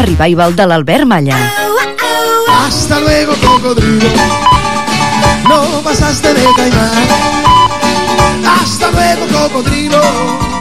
Revival de l'Albert Malla. Hasta luego, cocodrilo. No pasaste de caimán. Hasta luego, cocodrilo.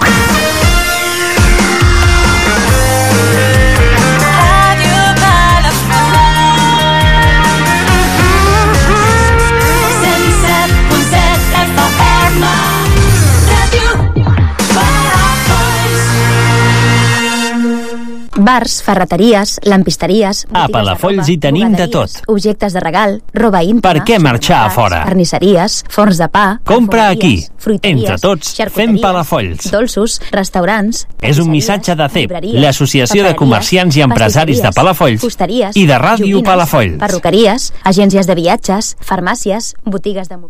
Bars, ferreteries, lampisteries... A Palafolls hi tenim de tot. Objectes de regal, roba íntima... Per què marxar a fora? Carnisseries, forns de pa... Compra aquí. Entre tots, fem Palafolls. Dolços, restaurants... És un missatge de CEP, l'Associació de Comerciants i Empresaris de Palafolls i de Ràdio Palafolls. Perruqueries, agències de viatges, farmàcies, botigues de...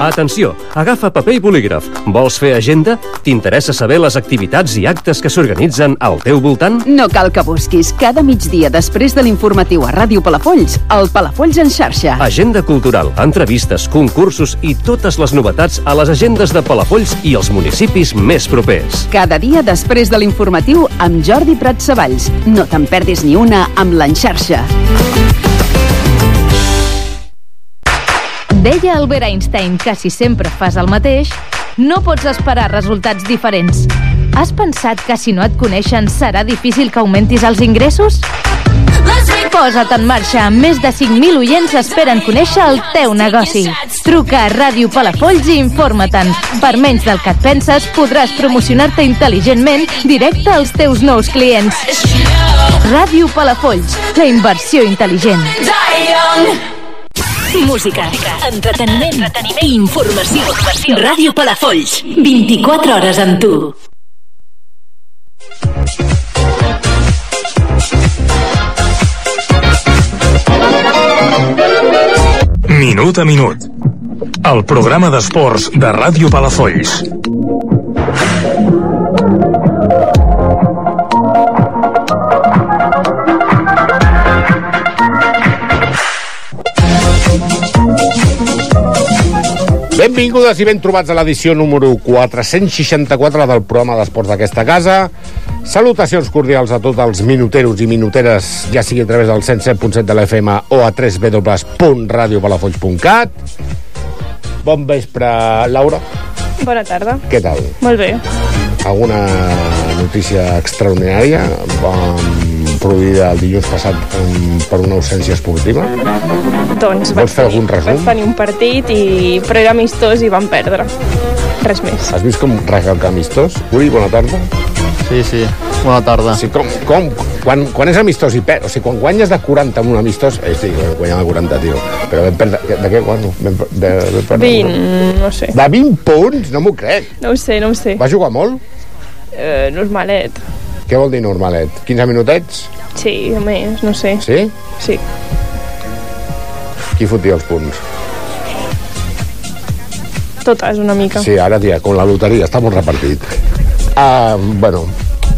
Atenció, agafa paper i bolígraf. Vols fer agenda? T'interessa saber les activitats i actes que s'organitzen al teu voltant? No cal que busquis. Cada migdia després de l'informatiu a Ràdio Palafolls, el Palafolls en xarxa. Agenda cultural, entrevistes, concursos i totes les novetats a les agendes de Palafolls i els municipis més propers. Cada dia després de l'informatiu amb Jordi Prat Savalls. No te'n perdis ni una amb l'enxarxa. Deia Albert Einstein que si sempre fas el mateix, no pots esperar resultats diferents. Has pensat que si no et coneixen serà difícil que augmentis els ingressos? Posa't en marxa. Més de 5.000 oients esperen conèixer el teu negoci. Truca a Ràdio Palafolls i informa-te'n. Per menys del que et penses, podràs promocionar-te intel·ligentment directe als teus nous clients. Ràdio Palafolls, la inversió intel·ligent. Música, entreteniment, entreteniment i informació. informació. Ràdio Palafolls, 24 hores amb tu. Minut a minut. El programa d'esports de Ràdio Palafolls. Benvingudes i ben trobats a l'edició número 464 del programa d'esports d'aquesta casa. Salutacions cordials a tots els minuteros i minuteres, ja sigui a través del 107.7 de l'FM o a www.radiopalafolls.cat. Bon vespre, Laura. Bona tarda. Què tal? Molt bé. Alguna notícia extraordinària um, produïda el dilluns passat um, per una ausència esportiva? Doncs Vols fer algun resum? Vaig tenir un partit, i... però era amistós i van perdre. Res més. Has vist com recalca amistós? Uri, bona tarda. Sí, sí, bona tarda. Sí, com, com, quan, quan és amistós i perd, o sigui, quan guanyes de 40 amb un amistós, eh, sí, guanyar de 40, tio, però vam perdre, de què guanyo? Vam, de, vam perdre 20, no sé. De 20 punts? No m'ho crec. No ho sé, no ho sé. Va jugar molt? Eh, normalet. Què vol dir normalet? 15 minutets? Sí, més, no sé. Sí? Sí. Qui fotia els punts? Totes, una mica. Sí, ara, tia, com la loteria, està molt repartit. Uh, bueno,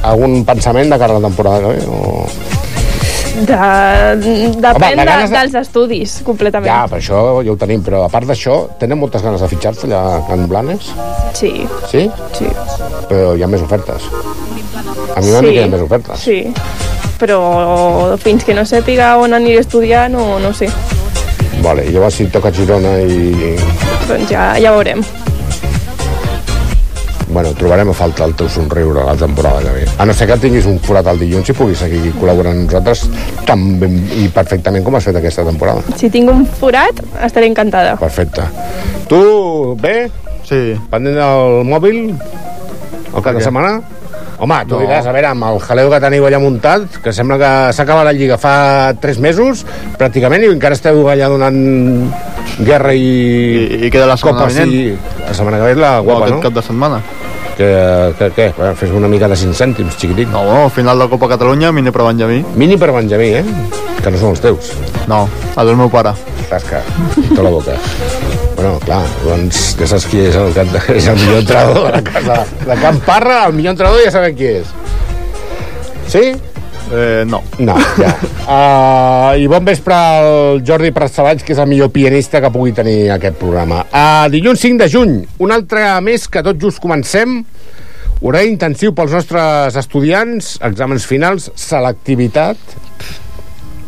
algun pensament de cara a la temporada que ve? O... De, depèn Home, de de, dels estudis, completament. Ja, per això ja ho tenim, però a part d'això, tenen moltes ganes de fitxar-se allà a Can Blanes? Sí. Sí? Sí. Però hi ha més ofertes. A mi m'ha sí. més ofertes. Sí. Però fins que no sàpiga on aniré a estudiar, no, no ho sé. Vale, llavors si toca Girona i... Doncs ja, ja veurem. Bueno, trobarem a falta el teu somriure la temporada que ve. A no ser que tinguis un forat al dilluns i puguis seguir col·laborant amb nosaltres tan ben i perfectament com has fet aquesta temporada. Si tinc un forat, estaré encantada. Perfecte. Tu, bé? Sí. Pendent del mòbil? El cap de setmana? Home, tu No. no. diràs, a veure, amb el jaleo que teniu allà muntat, que sembla que s'ha acabat la Lliga fa 3 mesos, pràcticament, i encara esteu allà donant guerra i... I, i queda la setmana copes vinent? i... La setmana que ve és la guapa, aquest no? cap de setmana. Que, que? Bueno, fes una mica de 5 cèntims, xiquitit. No, bueno, final de Copa Catalunya, mini per Benjamí. Mini per Benjamí, eh? Que no són els teus. No, el del meu pare. Tasca, tota la boca. Bueno, clar, doncs ja saps qui és el, és el millor entrenador de la casa. De Can Parra, el millor entrenador ja sabem qui és. Sí? Eh, no. No, ja. Uh, I bon vespre al Jordi Pratsavalls, que és el millor pianista que pugui tenir aquest programa. Uh, dilluns 5 de juny, un altre mes que tot just comencem, Horari intensiu pels nostres estudiants, exàmens finals, selectivitat...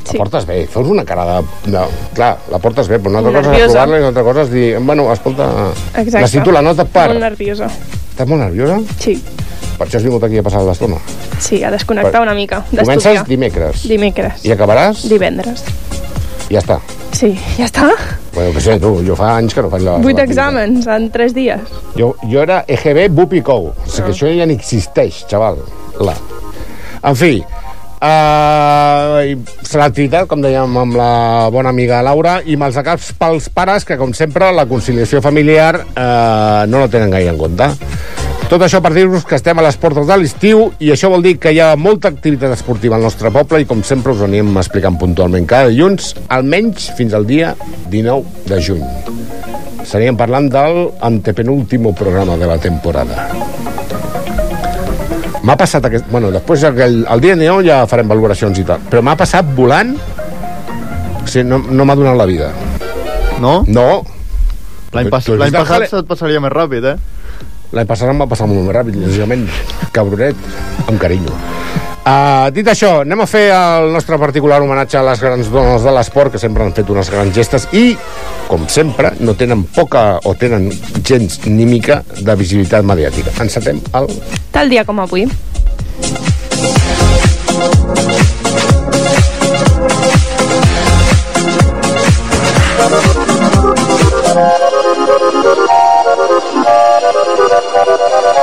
La portes bé, fos una cara de, de... Clar, la portes bé, però una altra cosa és aprovar-la i una altra cosa és dir... Bueno, escolta, Exacte. necessito la nota per... Molt nerviosa. Estàs molt nerviosa? Sí, Per això has vingut aquí a passar l'estona. sí, a desconnectar Per- una mica, Comences dimecres. Dimecres. I acabaràs? Divendres. I ja està. Sí, ja està. Bueno, que sé, tu, jo fa anys que no faig la... Vuit la- exàmens en tres dies. Jo, jo era EGB, BUP i COU. O sigui que això ja ni existeix, xaval. La. En fi, uh, selectivitat, com dèiem amb la bona amiga Laura, i malsacaps pels pares, que com sempre la conciliació familiar uh, no la tenen gaire en compte. Tot això per dir-vos que estem a les portes de l'estiu i això vol dir que hi ha molta activitat esportiva al nostre poble i com sempre us anem explicant puntualment cada dilluns, almenys fins al dia 19 de juny. Estaríem parlant del antepenúltimo programa de la temporada. M'ha passat aquest... Bueno, després el, el dia 19 ja farem valoracions i tal, però m'ha passat volant... O sigui, no, no m'ha donat la vida. No? No. L'any pas el passat se't passaria més ràpid, eh? L'any passat em va passar molt més ràpid, lògicament. Cabronet, amb carinyo. Uh, dit això, anem a fer el nostre particular homenatge a les grans dones de l'esport, que sempre han fet unes grans gestes, i, com sempre, no tenen poca o tenen gens ni mica de visibilitat mediàtica. Encetem el... Tal dia com avui.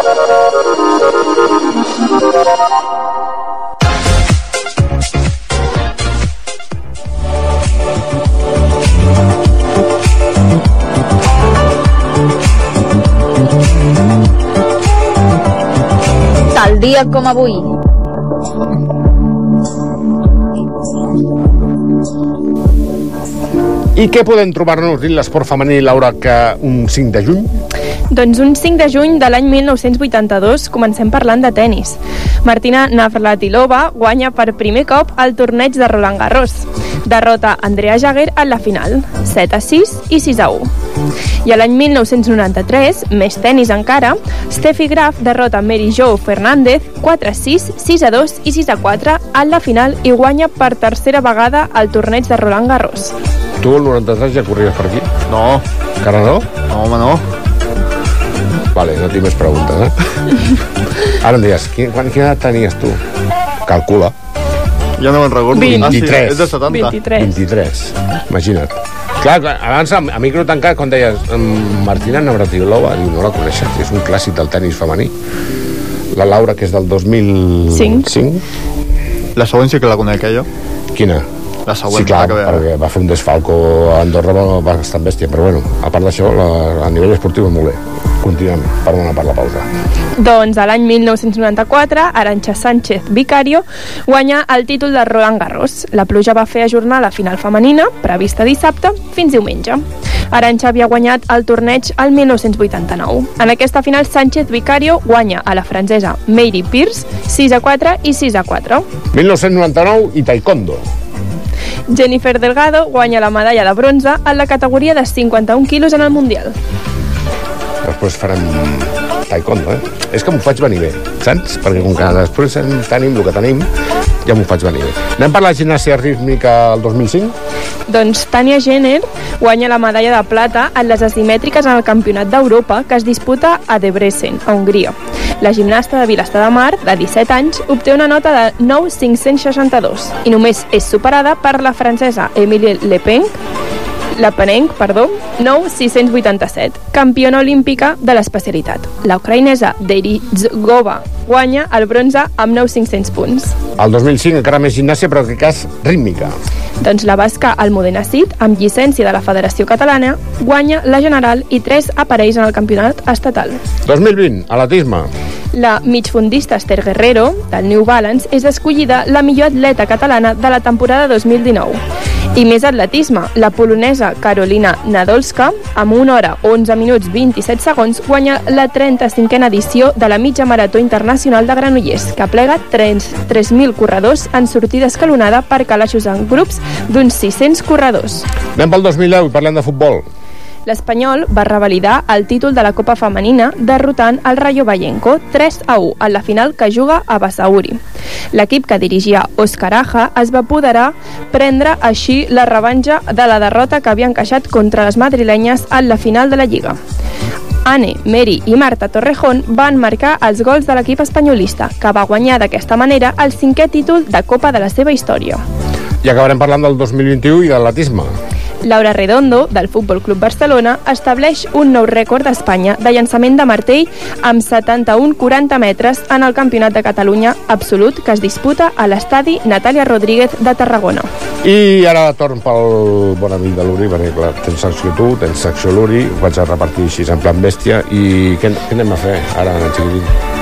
Tal dia com avui. I què podem trobar-nos dins l'esport femení, Laura, que un 5 de juny? Doncs un 5 de juny de l'any 1982 comencem parlant de tennis. Martina Navratilova guanya per primer cop el torneig de Roland Garros. Derrota Andrea Jaguer en la final, 7 a 6 i 6 a 1. I a l'any 1993, més tennis encara, Steffi Graf derrota Mary Jo Fernández 4 a 6, 6 a 2 i 6 a 4 en la final i guanya per tercera vegada el torneig de Roland Garros. Tu el 93 ja corries per aquí? No. Encara no? No, home, no. Vale, no tinc més preguntes, eh? Ara em digues, quin, quan, quina edat tenies tu? Calcula. Ja no me'n recordo. Ah, sí, 23. és de 70. 23. Imagina't. Clar, abans a, a micro tancat, quan deies mm, Martina Navratilova, diu, no la coneixes, és un clàssic del tennis femení. La Laura, que és del 2005. Cinc. La següent sí que la conec, eh, jo. Quina? La següent, Sí, clar, la que ve perquè va fer un desfalco a Andorra va- bastant bèstia, però bueno, a part d'això, a nivell esportiu és molt bé. Continuem, perdona per la pausa. Doncs a l'any 1994, Aranxa Sánchez Vicario guanya el títol de Roland Garros. La pluja va fer ajornar la final femenina, prevista dissabte, fins diumenge. Aranxa havia guanyat el torneig al 1989. En aquesta final, Sánchez Vicario guanya a la francesa Mary Pierce 6 a 4 i 6 a 4. 1999 i taekwondo. Jennifer Delgado guanya la medalla de bronze en la categoria de 51 quilos en el Mundial. Després farem taekwondo, eh? És que m'ho faig venir bé, saps? Perquè com que després tenim el que tenim, ja m'ho faig venir bé. Anem per la gimnàsia rítmica el 2005? Doncs Tania Jenner guanya la medalla de plata en les asimètriques en el Campionat d'Europa que es disputa a Debrecen, a Hongria. La gimnasta de Vilastar de Mar, de 17 anys, obté una nota de 9.562 i només és superada per la francesa Emilie Lepenc, Lapenenc, perdó, 9.687, campiona olímpica de l'especialitat. La ucraïnesa Derizgova guanya el bronze amb 9.500 punts. El 2005 encara més gimnàsia, però en aquest cas rítmica. Doncs la basca Almudena Cid, amb llicència de la Federació Catalana, guanya la general i tres aparells en el campionat estatal. 2020, atletisme. La migfundista Esther Guerrero, del New Balance, és escollida la millor atleta catalana de la temporada 2019. I més atletisme, la polonesa Carolina Nadolska, amb 1 hora 11 minuts 27 segons, guanya la 35a edició de la mitja marató internacional de Granollers, que plega 3 3.000 corredors en sortida escalonada per calaixos en grups d'uns 600 corredors. Anem pel 2010 i parlem de futbol. L'Espanyol va revalidar el títol de la Copa Femenina derrotant el Rayo Vallenco 3 a 1 en la final que juga a Basauri. L'equip que dirigia Òscar Aja es va apoderar prendre així la revanxa de la derrota que havia encaixat contra les madrilenyes en la final de la Lliga. Anne, Mary i Marta Torrejón van marcar els gols de l'equip espanyolista, que va guanyar d'aquesta manera el cinquè títol de Copa de la seva història. I acabarem parlant del 2021 i de l'atisme. Laura Redondo, del Futbol Club Barcelona, estableix un nou rècord d'Espanya de llançament de martell amb 71-40 metres en el Campionat de Catalunya absolut que es disputa a l'estadi Natàlia Rodríguez de Tarragona. I ara torn pel bon amic de l'Uri, perquè clar, tens secció tu, tens secció l'Uri, ho vaig a repartir així en plan bèstia, i què, què anem a fer ara, xiquitín?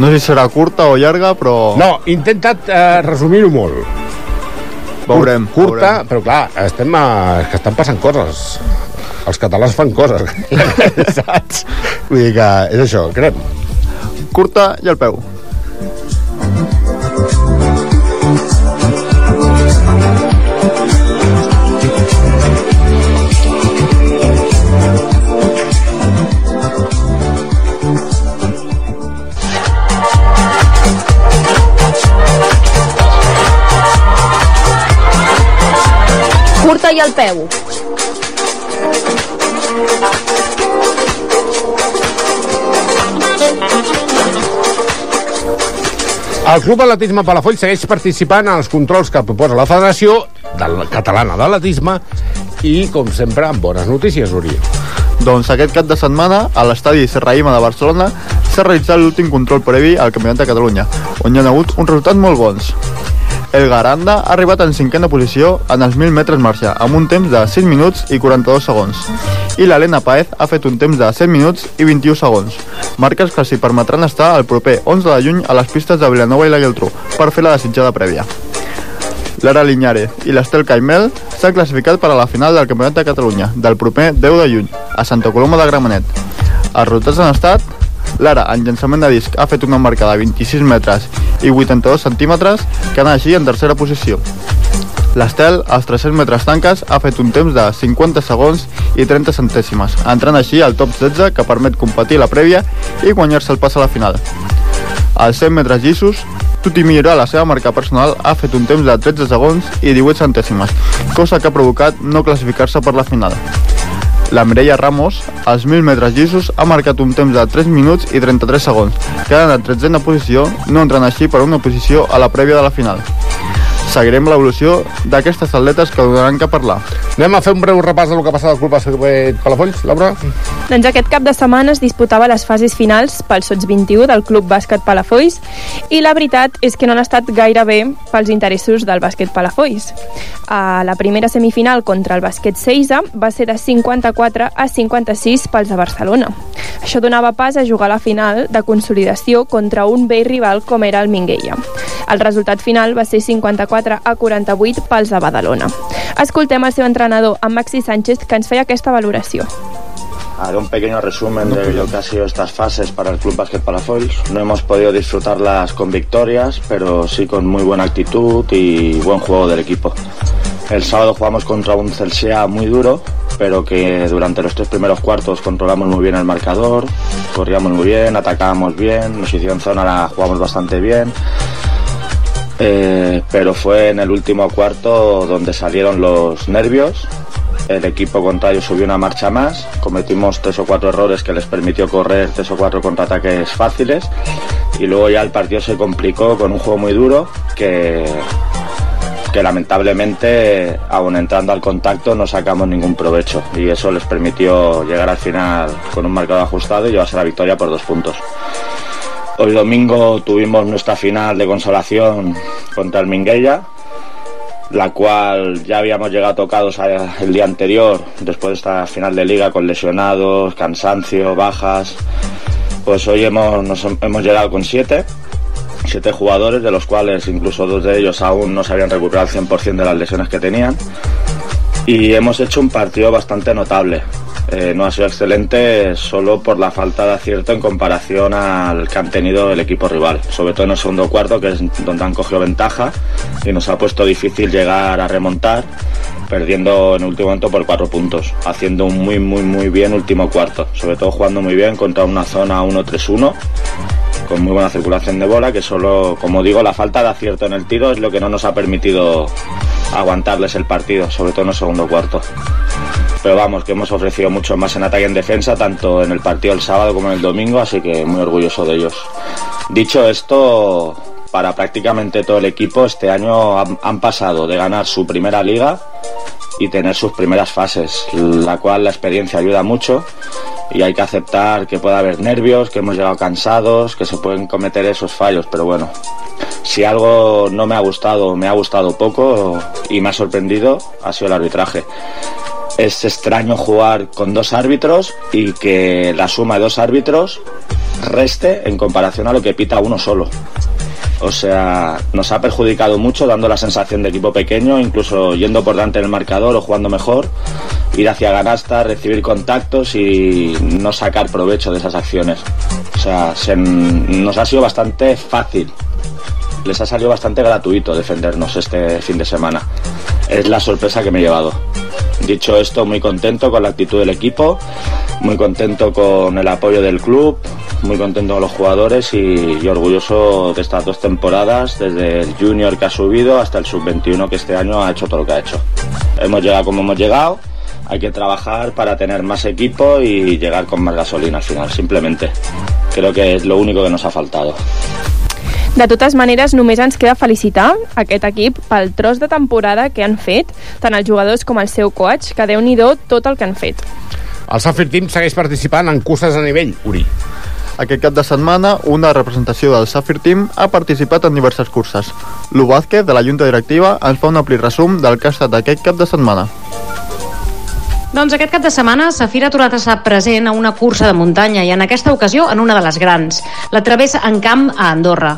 No sé si serà curta o llarga, però... No, intenta't eh, resumir-ho molt. Veurem. Curta, veurem. però clar, estem a... que estan passant coses. Els catalans fan coses, saps? Vull dir que és això, crem. Curta i al peu. Curta i al peu. El Club Atletisme Palafolls segueix participant en els controls que proposa la Federació del Catalana d'Atletisme i, com sempre, amb bones notícies, Uri. Doncs aquest cap de setmana, a l'estadi Serraïma de Barcelona, s'ha realitzat l'últim control previ al Campionat de Catalunya, on hi ha hagut uns resultats molt bons. El Garanda ha arribat en cinquena posició en els 1.000 metres marxa, amb un temps de 6 minuts i 42 segons. I l'Helena Paez ha fet un temps de 7 minuts i 21 segons, marques que s'hi permetran estar el proper 11 de juny a les pistes de Vilanova i la Geltrú per fer la desitjada prèvia. Lara Liñare i l'Estel Caimel s'han classificat per a la final del Campionat de Catalunya del proper 10 de juny a Santa Coloma de Gramenet. Els resultats han estat Lara, en llançament de disc, ha fet una marca de 26 metres i 82 centímetres, que anar així en tercera posició. L'Estel, als 300 metres tanques, ha fet un temps de 50 segons i 30 centèsimes, entrant així al top 16 que permet competir la prèvia i guanyar-se el pas a la final. Als 100 metres llissos, Tuti Millora, la seva marca personal, ha fet un temps de 13 segons i 18 centèsimes, cosa que ha provocat no classificar-se per la final. La Mireia Ramos, als 1.000 metres llissos, ha marcat un temps de 3 minuts i 33 segons, quedant en tretzena posició, no entrant així per una posició a la prèvia de la final. Seguirem l'evolució d'aquestes atletes que donaran que parlar. Anem a fer un breu repàs del que ha passat al Club Bàsquet Palafolls, Laura? Doncs aquest cap de setmana es disputava les fases finals pel Sots 21 del Club Bàsquet Palafolls i la veritat és que no han estat gaire bé pels interessos del bàsquet Palafolls. A la primera semifinal contra el bàsquet Seiza va ser de 54 a 56 pels de Barcelona. Això donava pas a jugar la final de consolidació contra un vell rival com era el Minguella. El resultat final va ser 54 a 48 pels de Badalona. Escoltem el seu entrenador, en Maxi Sánchez, que ens feia aquesta valoració. Haré un pequeño resumen de lo que ha sido estas fases para el Club Básquet Palafoils. No hemos podido disfrutarlas con victorias, pero sí con muy buena actitud y buen juego del equipo. El sábado jugamos contra un Celsea muy duro, pero que durante los tres primeros cuartos controlamos muy bien el marcador, corríamos muy bien, atacábamos bien, nos hicieron zona, la jugamos bastante bien. Eh, pero fue en el último cuarto donde salieron los nervios. El equipo contrario subió una marcha más, cometimos tres o cuatro errores que les permitió correr tres o cuatro contraataques fáciles y luego ya el partido se complicó con un juego muy duro que, que lamentablemente, aún entrando al contacto, no sacamos ningún provecho y eso les permitió llegar al final con un marcador ajustado y llevarse la victoria por dos puntos. Hoy domingo tuvimos nuestra final de consolación contra el Minguella, la cual ya habíamos llegado tocados el día anterior, después de esta final de liga con lesionados, cansancio, bajas. Pues hoy hemos, hemos llegado con siete, siete jugadores, de los cuales incluso dos de ellos aún no se habían recuperado al 100% de las lesiones que tenían. Y hemos hecho un partido bastante notable. Eh, no ha sido excelente solo por la falta de acierto en comparación al que han tenido el equipo rival, sobre todo en el segundo cuarto, que es donde han cogido ventaja y nos ha puesto difícil llegar a remontar. perdiendo en el último momento por cuatro puntos, haciendo un muy, muy, muy bien último cuarto, sobre todo jugando muy bien contra una zona 1-3-1 con muy buena circulación de bola, que solo, como digo, la falta de acierto en el tiro es lo que no nos ha permitido aguantarles el partido, sobre todo en el segundo cuarto. Pero vamos, que hemos ofrecido mucho más en ataque y en defensa, tanto en el partido el sábado como en el domingo, así que muy orgulloso de ellos. Dicho esto, para prácticamente todo el equipo este año han, han pasado de ganar su primera liga y tener sus primeras fases, la cual la experiencia ayuda mucho y hay que aceptar que puede haber nervios, que hemos llegado cansados, que se pueden cometer esos fallos, pero bueno, si algo no me ha gustado, me ha gustado poco y me ha sorprendido, ha sido el arbitraje. Es extraño jugar con dos árbitros y que la suma de dos árbitros reste en comparación a lo que pita uno solo. O sea, nos ha perjudicado mucho dando la sensación de equipo pequeño, incluso yendo por delante del marcador o jugando mejor, ir hacia ganasta, recibir contactos y no sacar provecho de esas acciones. O sea, se, nos ha sido bastante fácil. Les ha salido bastante gratuito defendernos este fin de semana. Es la sorpresa que me he llevado. Dicho esto, muy contento con la actitud del equipo, muy contento con el apoyo del club, muy contento con los jugadores y, orgulloso de estas dos temporadas, desde el junior que ha subido hasta el sub-21 que este año ha hecho todo lo que ha hecho. Hemos llegado como hemos llegado, hay que trabajar para tener más equipo y llegar con más gasolina al final, simplemente. Creo que es lo único que nos ha faltado. De totes maneres, només ens queda felicitar aquest equip pel tros de temporada que han fet, tant els jugadors com el seu coach, que déu nhi tot el que han fet. El Safir Team segueix participant en curses a nivell, Uri. Aquest cap de setmana, una representació del Safir Team ha participat en diverses curses. Lu Vázquez, de la Junta Directiva, ens fa un ampli resum del que ha estat aquest cap de setmana. Doncs aquest cap de setmana Safir ha tornat a estar present a una cursa de muntanya i en aquesta ocasió en una de les grans, la Travessa en Camp a Andorra.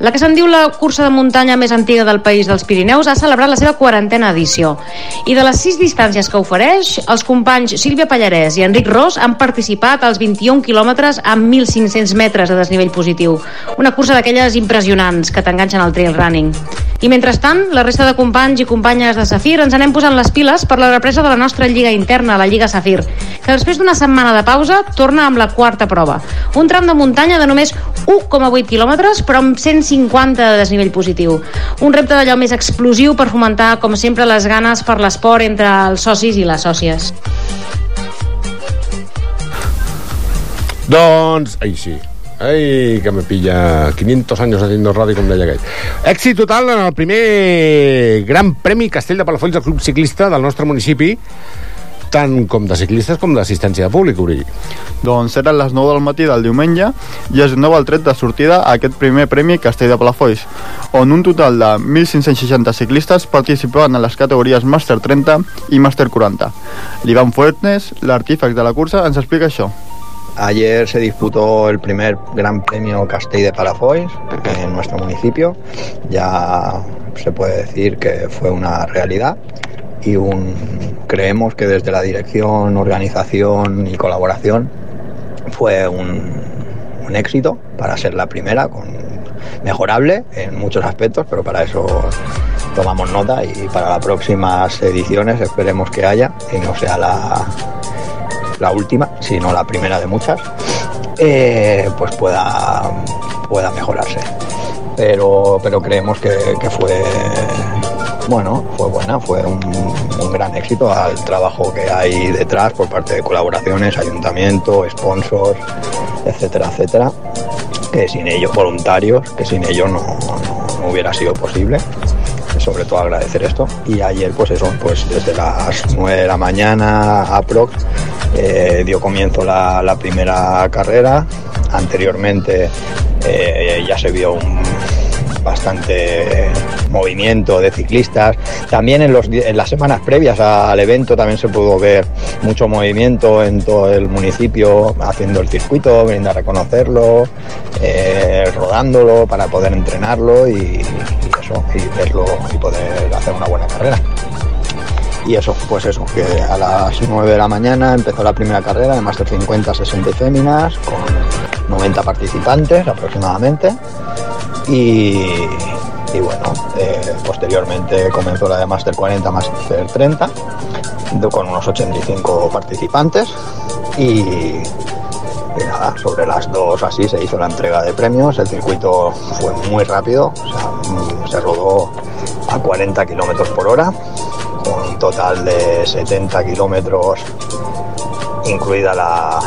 La que se'n diu la cursa de muntanya més antiga del país dels Pirineus ha celebrat la seva quarantena edició. I de les sis distàncies que ofereix, els companys Sílvia Pallarès i Enric Ros han participat als 21 quilòmetres amb 1.500 metres de desnivell positiu. Una cursa d'aquelles impressionants que t'enganxen al trail running. I mentrestant, la resta de companys i companyes de Safir ens anem posant les piles per la represa de la nostra lliga interna, la Lliga Safir, que després d'una setmana de pausa torna amb la quarta prova. Un tram de muntanya de només 1,8 quilòmetres, però amb 150 de desnivell positiu. Un repte d'allò més explosiu per fomentar, com sempre, les ganes per l'esport entre els socis i les sòcies. Doncs, ai sí, Ai, que me pilla 500 años haciendo radio, com deia aquell. Èxit total en el primer Gran Premi Castell de Palafolls del Club Ciclista del nostre municipi, tant com de ciclistes com d'assistència de públic, Uri. Doncs eren les 9 del matí del diumenge i es donava el tret de sortida a aquest primer Premi Castell de Palafolls, on un total de 1.560 ciclistes participaven en les categories Màster 30 i Màster 40. L'Ivan Fuertes, l'artífex de la cursa, ens explica això. Ayer se disputó el primer Gran Premio Castell de Palafois en nuestro municipio. Ya se puede decir que fue una realidad y creemos que desde la dirección, organización y colaboración fue un, éxito para ser la primera, con, mejorable en muchos aspectos, pero para eso tomamos nota y para las próximas ediciones esperemos que haya y no sea la, la última, sino la primera de muchas, eh, pues pueda, pueda mejorarse. Pero, pero creemos que fue bueno, fue buena, fue un, gran éxito al trabajo que hay detrás por parte de colaboraciones, ayuntamiento, sponsors, etcétera, etcétera, que sin ellos, voluntarios, que sin ellos no, no, hubiera sido posible sobre todo agradecer esto. Y ayer, pues eso, pues desde las 9 de la mañana aprox eh, dio comienzo la, la, primera carrera. Anteriormente eh, ya se vio un bastante movimiento de ciclistas. También en, los, en las semanas previas al evento también se pudo ver mucho movimiento en todo el municipio haciendo el circuito, viniendo a reconocerlo, eh, rodándolo para poder entrenarlo y, eso, y verlo y poder hacer una buena carrera. Y eso, pues eso, que a las 9 de la mañana empezó la primera carrera de Master 50, 60 y féminas, con 90 participantes aproximadamente. Y, y bueno, eh, posteriormente comenzó la de Master 40, Master 30, de- con unos 85 participantes. Y, y nada, sobre las dos así se hizo la entrega de premios, el circuito fue muy rápido, mm, se rodó a 40 kilómetros por hora, con un total de 70 kilómetros, incluida la,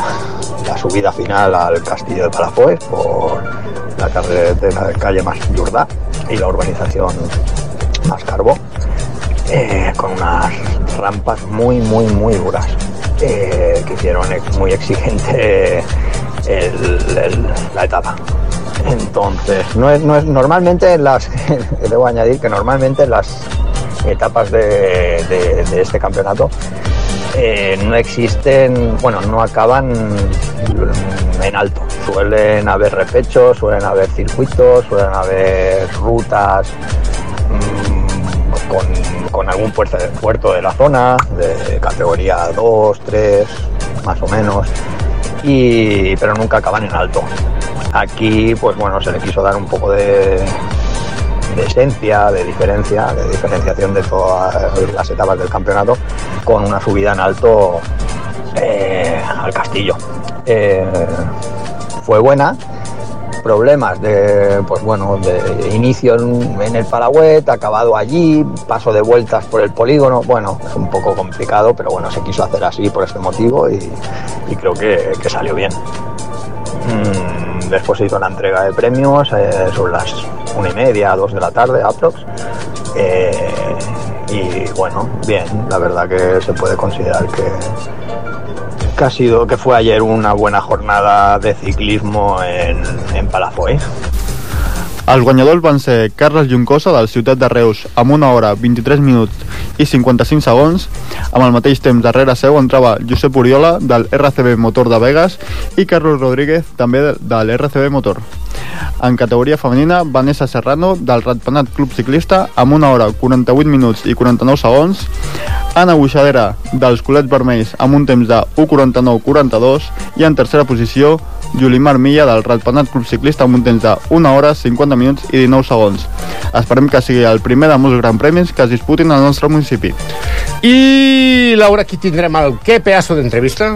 la subida final al castillo de Palafox por la carretera de calle más Jordá y la urbanización más Carbó, eh, con unas rampas muy, muy, muy duras, eh, que hicieron muy exigente el- la etapa. Entonces, no es, no es, normalmente en las, debo añadir que normalmente en las etapas de este campeonato eh, no existen, bueno, no acaban en alto. Suelen haber repechos, suelen haber circuitos, suelen haber rutas mm, con, algún puerto, puerto de la zona, de categoría 2, 3, más o menos, y, pero nunca acaban en alto. Aquí, pues bueno, se le quiso dar un poco de, de esencia, de diferencia, de diferenciación de todas las etapas del campeonato con una subida en alto eh, al castillo. Eh, fue buena, problemas de pues bueno de inicio en, el Palagüet, acabado allí, paso de vueltas por el polígono, bueno, es un poco complicado, pero bueno, se quiso hacer así por este motivo y, creo que, que salió bien. Mm, después se hizo la entrega de premios eh, sobre las una y media, dos de la tarde, aprox. Eh, y bueno, bien, la verdad que se puede considerar que, ha sido, que fue ayer una buena jornada de ciclismo en, en Palafox. Els guanyadors van ser Carles Juncosa del Ciutat de Reus amb una hora 23 minuts i 55 segons. Amb el mateix temps darrere seu entrava Josep Oriola del RCB Motor de Vegas i Carlos Rodríguez també de, de l'RCB Motor. En categoria femenina, Vanessa Serrano del Ratpenat Club Ciclista amb una hora 48 minuts i 49 segons. Anna Buixadera dels Colets Vermells amb un temps de 1.49-42 i en tercera posició Julimar Milla del Ratpenat Club Ciclista amb un temps de 1 hora 50 minuts i 19 segons. Esperem que sigui el primer de molts grans premis que es disputin al nostre municipi. I, Laura, aquí tindrem el què pedazo d'entrevista?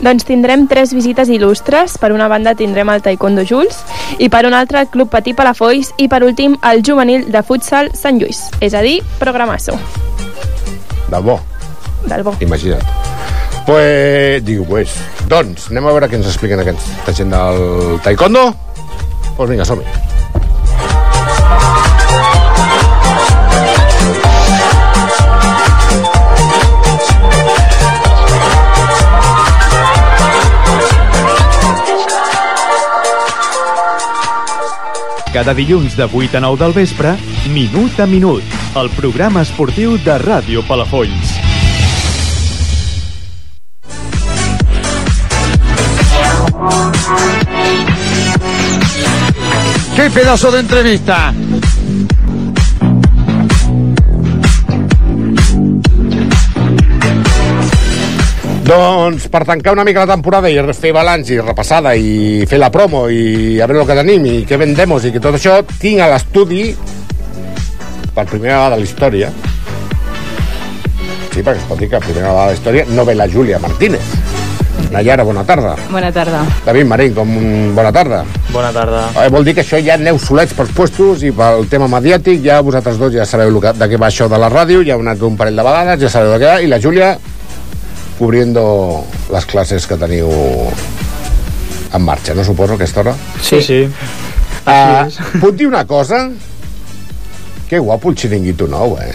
Doncs tindrem tres visites il·lustres. Per una banda tindrem el Taekwondo Jules i per una altra el Club Patí Palafolls i per últim el juvenil de futsal Sant Lluís. És a dir, programasso. Del bo, Del bo. imagina't. Pues, diu, pues, doncs, anem a veure què ens expliquen aquesta gent del taekwondo. Pues vinga, som-hi. Cada dilluns de 8 a 9 del vespre, Minut a Minut, el programa esportiu de Ràdio Palafolls. ¡Qué pedazo de entrevista! Doncs per tancar una mica la temporada i fer balanç i repassada i fer la promo i a veure el que tenim i què vendemos i que tot això, tinc a l'estudi per primera vegada a la història sí, perquè es pot dir que per primera vegada a la història no ve la Júlia Martínez Nayara, bona tarda Bona tarda. David Marín, com bona tarda Bona tarda. Eh, vol dir que això ja aneu solets pels puestos i pel tema mediàtic, ja vosaltres dos ja sabeu lo que, de què va això de la ràdio, ja heu anat un parell de vegades, ja sabeu de què va, i la Júlia cubriendo les classes que teniu en marxa, no suposo, a aquesta hora? Sí, sí. Uh, puc dir una cosa? Que guapo el xiringuito nou, eh?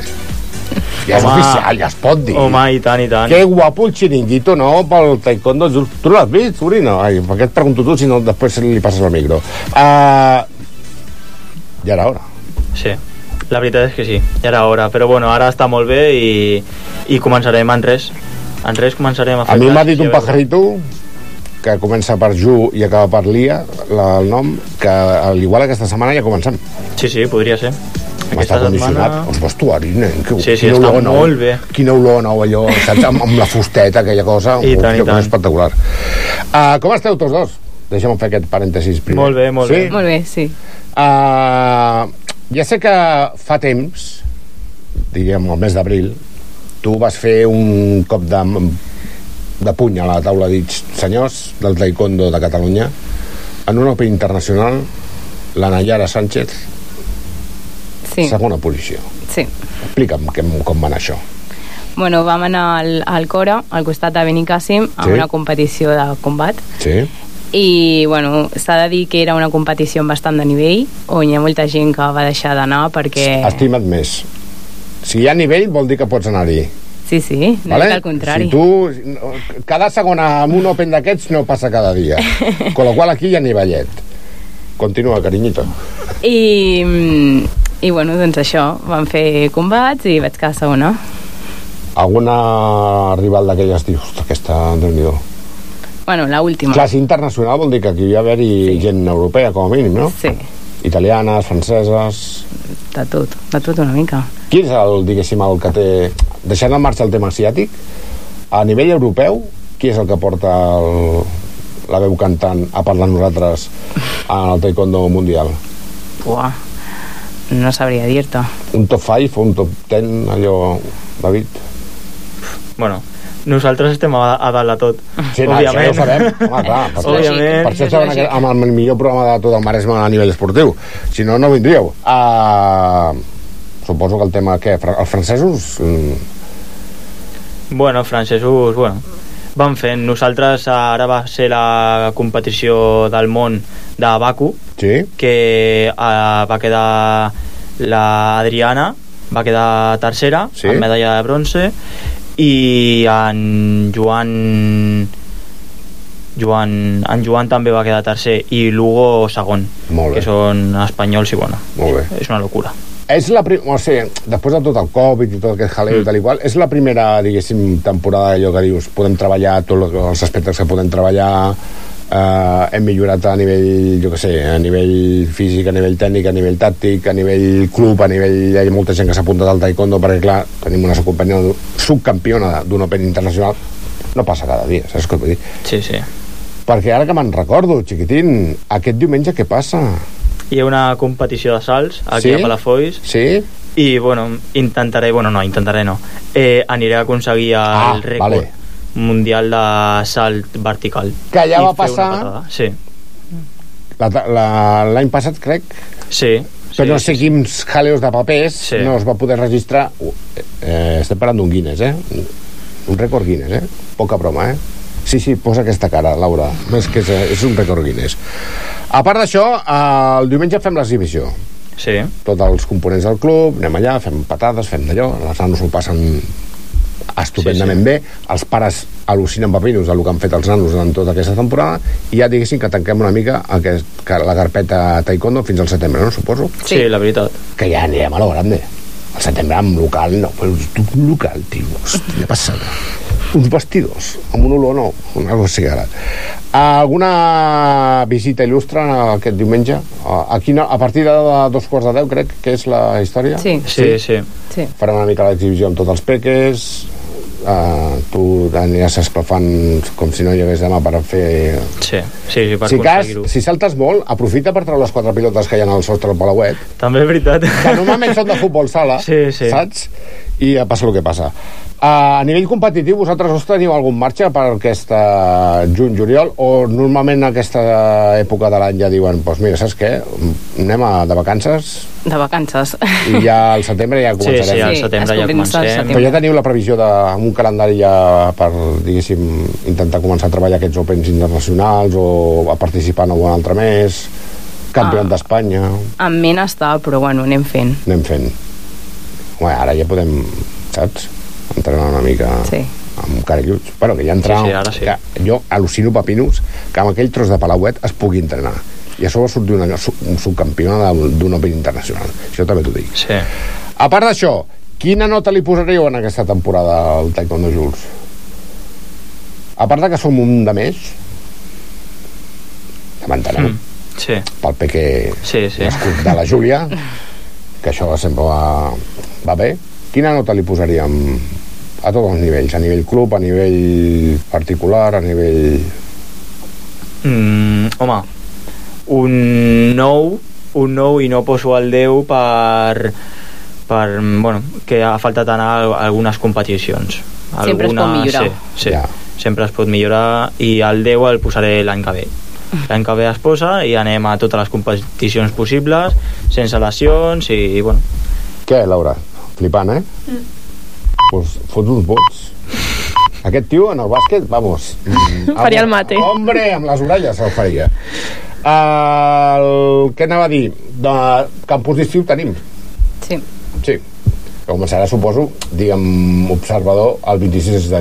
Ja és Home. oficial, ja es pot dir. Home, i tant, i tant. Que guapo el xiringuito nou pel taekwondo. Tu l'has vist, sobrino? Ai, per què et pregunto tu si no després li passes el micro? Uh, ja era hora. Sí, la veritat és que sí, ja era hora, però bueno, ara està molt bé i, i començarem en res. En res començarem a fer A mi m'ha dit un pajarito que comença per Ju i acaba per Lia, la, el nom, que al igual aquesta setmana ja comencem. Sí, sí, podria ser. M'està condicionat. Els vestuaris, nen. Que, Sí, sí, quina olor nou. molt bé. Quina olor nou, allò, saps? Amb, amb la fusteta, aquella cosa. I tant, i tant. espectacular. Uh, com esteu tots dos? Deixa'm fer aquest parèntesis primer. Molt bé, molt sí? bé. Molt bé, sí. Uh, Ja sé que fa temps, diguem, el mes d'abril, tu vas fer un cop de, de puny a la taula dits senyors del taekwondo de Catalunya en un Open internacional la Nayara Sánchez Sí. segona posició Sí. explica'm que, com va anar això Bueno, vam anar al, al Cora, al costat de Benicàssim, a Sí. una competició de combat. sí? I, bueno, s'ha de dir que era una competició amb bastant de nivell, on hi ha molta gent que va deixar d'anar perquè... estima't més si hi ha nivell vol dir que pots anar-hi Sí, sí, no vale? al contrari. Si tu, cada segona amb un Open d'aquests no passa cada dia. Con lo qual aquí hi ha nivellet. Continua, carinyito. I, mm, I, bueno, doncs això, vam fer combats i vaig quedar segona. Alguna rival d'aquelles dius, "Ostres, aquesta, déu nhi Bueno, la última. Classe internacional vol dir que aquí hi ha haver-hi sí. gent europea, com a mínim, no? Sí. Italianes, franceses... De tot, de tot una mica. Qui és el, diguéssim, el que té... Deixant al marxa el tema asiàtic, a nivell europeu, qui és el que porta el, la veu cantant a parlar nosaltres en el taekwondo mundial? Uah, no sabria dir-te. Un top 5 o un top 10, allò, David? Bueno, nosaltres estem a, a dalt de tot. Sí, no, això ja ho sabem. Home, clar, per, Òbviament. per això aquest- amb el millor programa de tot el Maresme a nivell esportiu. Si no, no vindríeu. Uh, suposo que el tema, què? Els francesos... mm, Bueno, francesos, bueno, van fent. Nosaltres ara va ser la competició del món de Baku, sí? que uh, va quedar la Adriana, va quedar tercera, Sí? amb medalla de bronze, i en Joan Joan, en Joan també va quedar tercer i Lugo segon que són espanyols i bueno Molt bé. és una locura És la prim... o sigui, després de tot el Covid i tot aquest jaleo mm. i tal i qual, és la primera, diguéssim, temporada allò que dius, podem treballar tots els aspectes que podem treballar, eh, hem millorat a nivell, jo què sé, a nivell físic, a nivell tècnic, a nivell tàctic, a nivell club, a nivell... Hi ha molta gent que s'ha apuntat al taekwondo perquè, clar, tenim una subcampiona, subcampiona d'un Open internacional, no passa cada dia, saps què vull dir? Sí, sí. Perquè ara que me'n recordo, xiquitín, aquest diumenge què passa? hi ha una competició de salts aquí Sí? a Palafolls sí? i bueno, intentaré, bueno no, intentaré no eh, aniré a aconseguir el Ah, rècord vale. Mundial de salt vertical Que I va passar- sí, La- la- L'any passat, crec, sí, però no sé quins jaleos de papers Sí. no es va poder registrar Uh, eh, estem parlant d'un Guinness, eh? un rècord Guinness, eh? poca broma, eh? Sí, sí, posa aquesta cara, Laura. És que és, és un rècord Guinness. A part d'això, eh, el diumenge fem l'exhibició. sí. Tots els components del club, anem allà, fem patades, fem d'allò, les nanos ho passen estupendament sí, sí. bé, els pares al·lucinen papinos del que han fet els nanos en tota aquesta temporada i ja diguéssim que tanquem una mica aquest, que la carpeta taekwondo fins al setembre, no? Suposo. sí, la veritat Que ja anirem a lo grande. Al setembre amb local, no, però un local, tio, hòstia passada. Uns vestidors, amb un olor nou, una cosa ara. Alguna visita il·lustre aquest diumenge? A, quina, a partir de dos quarts de deu, crec que és la història? Sí. sí, sí. sí. Farem una mica l'exhibició amb tots els peques, uh, tu aniràs esclafant com si no hi hagués demà per fer... sí, sí, sí per Si, cas, si saltes molt, aprofita per treure les quatre pilotes que hi ha al sostre del Palauet, també és veritat que normalment són de futbol sala, Sí, sí. saps? I ja passa el que passa. A nivell competitiu, vosaltres us teniu algun marxa per aquesta juny-juliol o normalment a aquesta època de l'any ja diuen, doncs pues mira, saps què? Anem a, de vacances De vacances. i ja al setembre ja sí, començarem. sí, al setembre ja comença al comencem Però ja teniu la previsió de, amb un calendari ja per, diguéssim, intentar començar a treballar aquests Opens internacionals o a participar en algun altre més, campionat Ah. d'Espanya, En ment està, però bueno, anem fent. anem fent. Home, ara ja podem, saps? Entrenar una mica Sí. amb carelluts. Bueno, que ja entrenar... Sí, sí, ara sí. Que jo al·lucino papinos que amb aquell tros de Palauet es pugui entrenar. I a sobre surt una, un subcampió de- d'un Open internacional. Això també t'ho dic. sí. A part d'això, quina nota li posaríeu en aquesta temporada al Taekwondo Jules? A part de que som un de més, ja m'enteneu, Mm. sí, pel peque sí, sí. de la Júlia, que això sempre va, va bé, quina nota li posaríem a tots els nivells, a nivell club, a nivell particular, a nivell... Mm, home, un 9 un 9 i no poso el 10 per, per bueno, que ha faltat anar a algunes competicions. Sempre es pot millorar. Sí, sí. sempre es pot millorar i el 10 el posaré l'any que ve. L'any que ve es posa i anem a totes les competicions possibles, sense lesions i, i bueno. Què, Laura? Flipant, eh? Mm. Pues fots uns vots. Aquest tio en el bàsquet, vamos... mm, Faria el mate. Hombre, amb les orelles el faria. El... Què anava a dir? De campus d'estiu tenim. Sí. Sí. Començarà, suposo, diguem, observador el 26 de,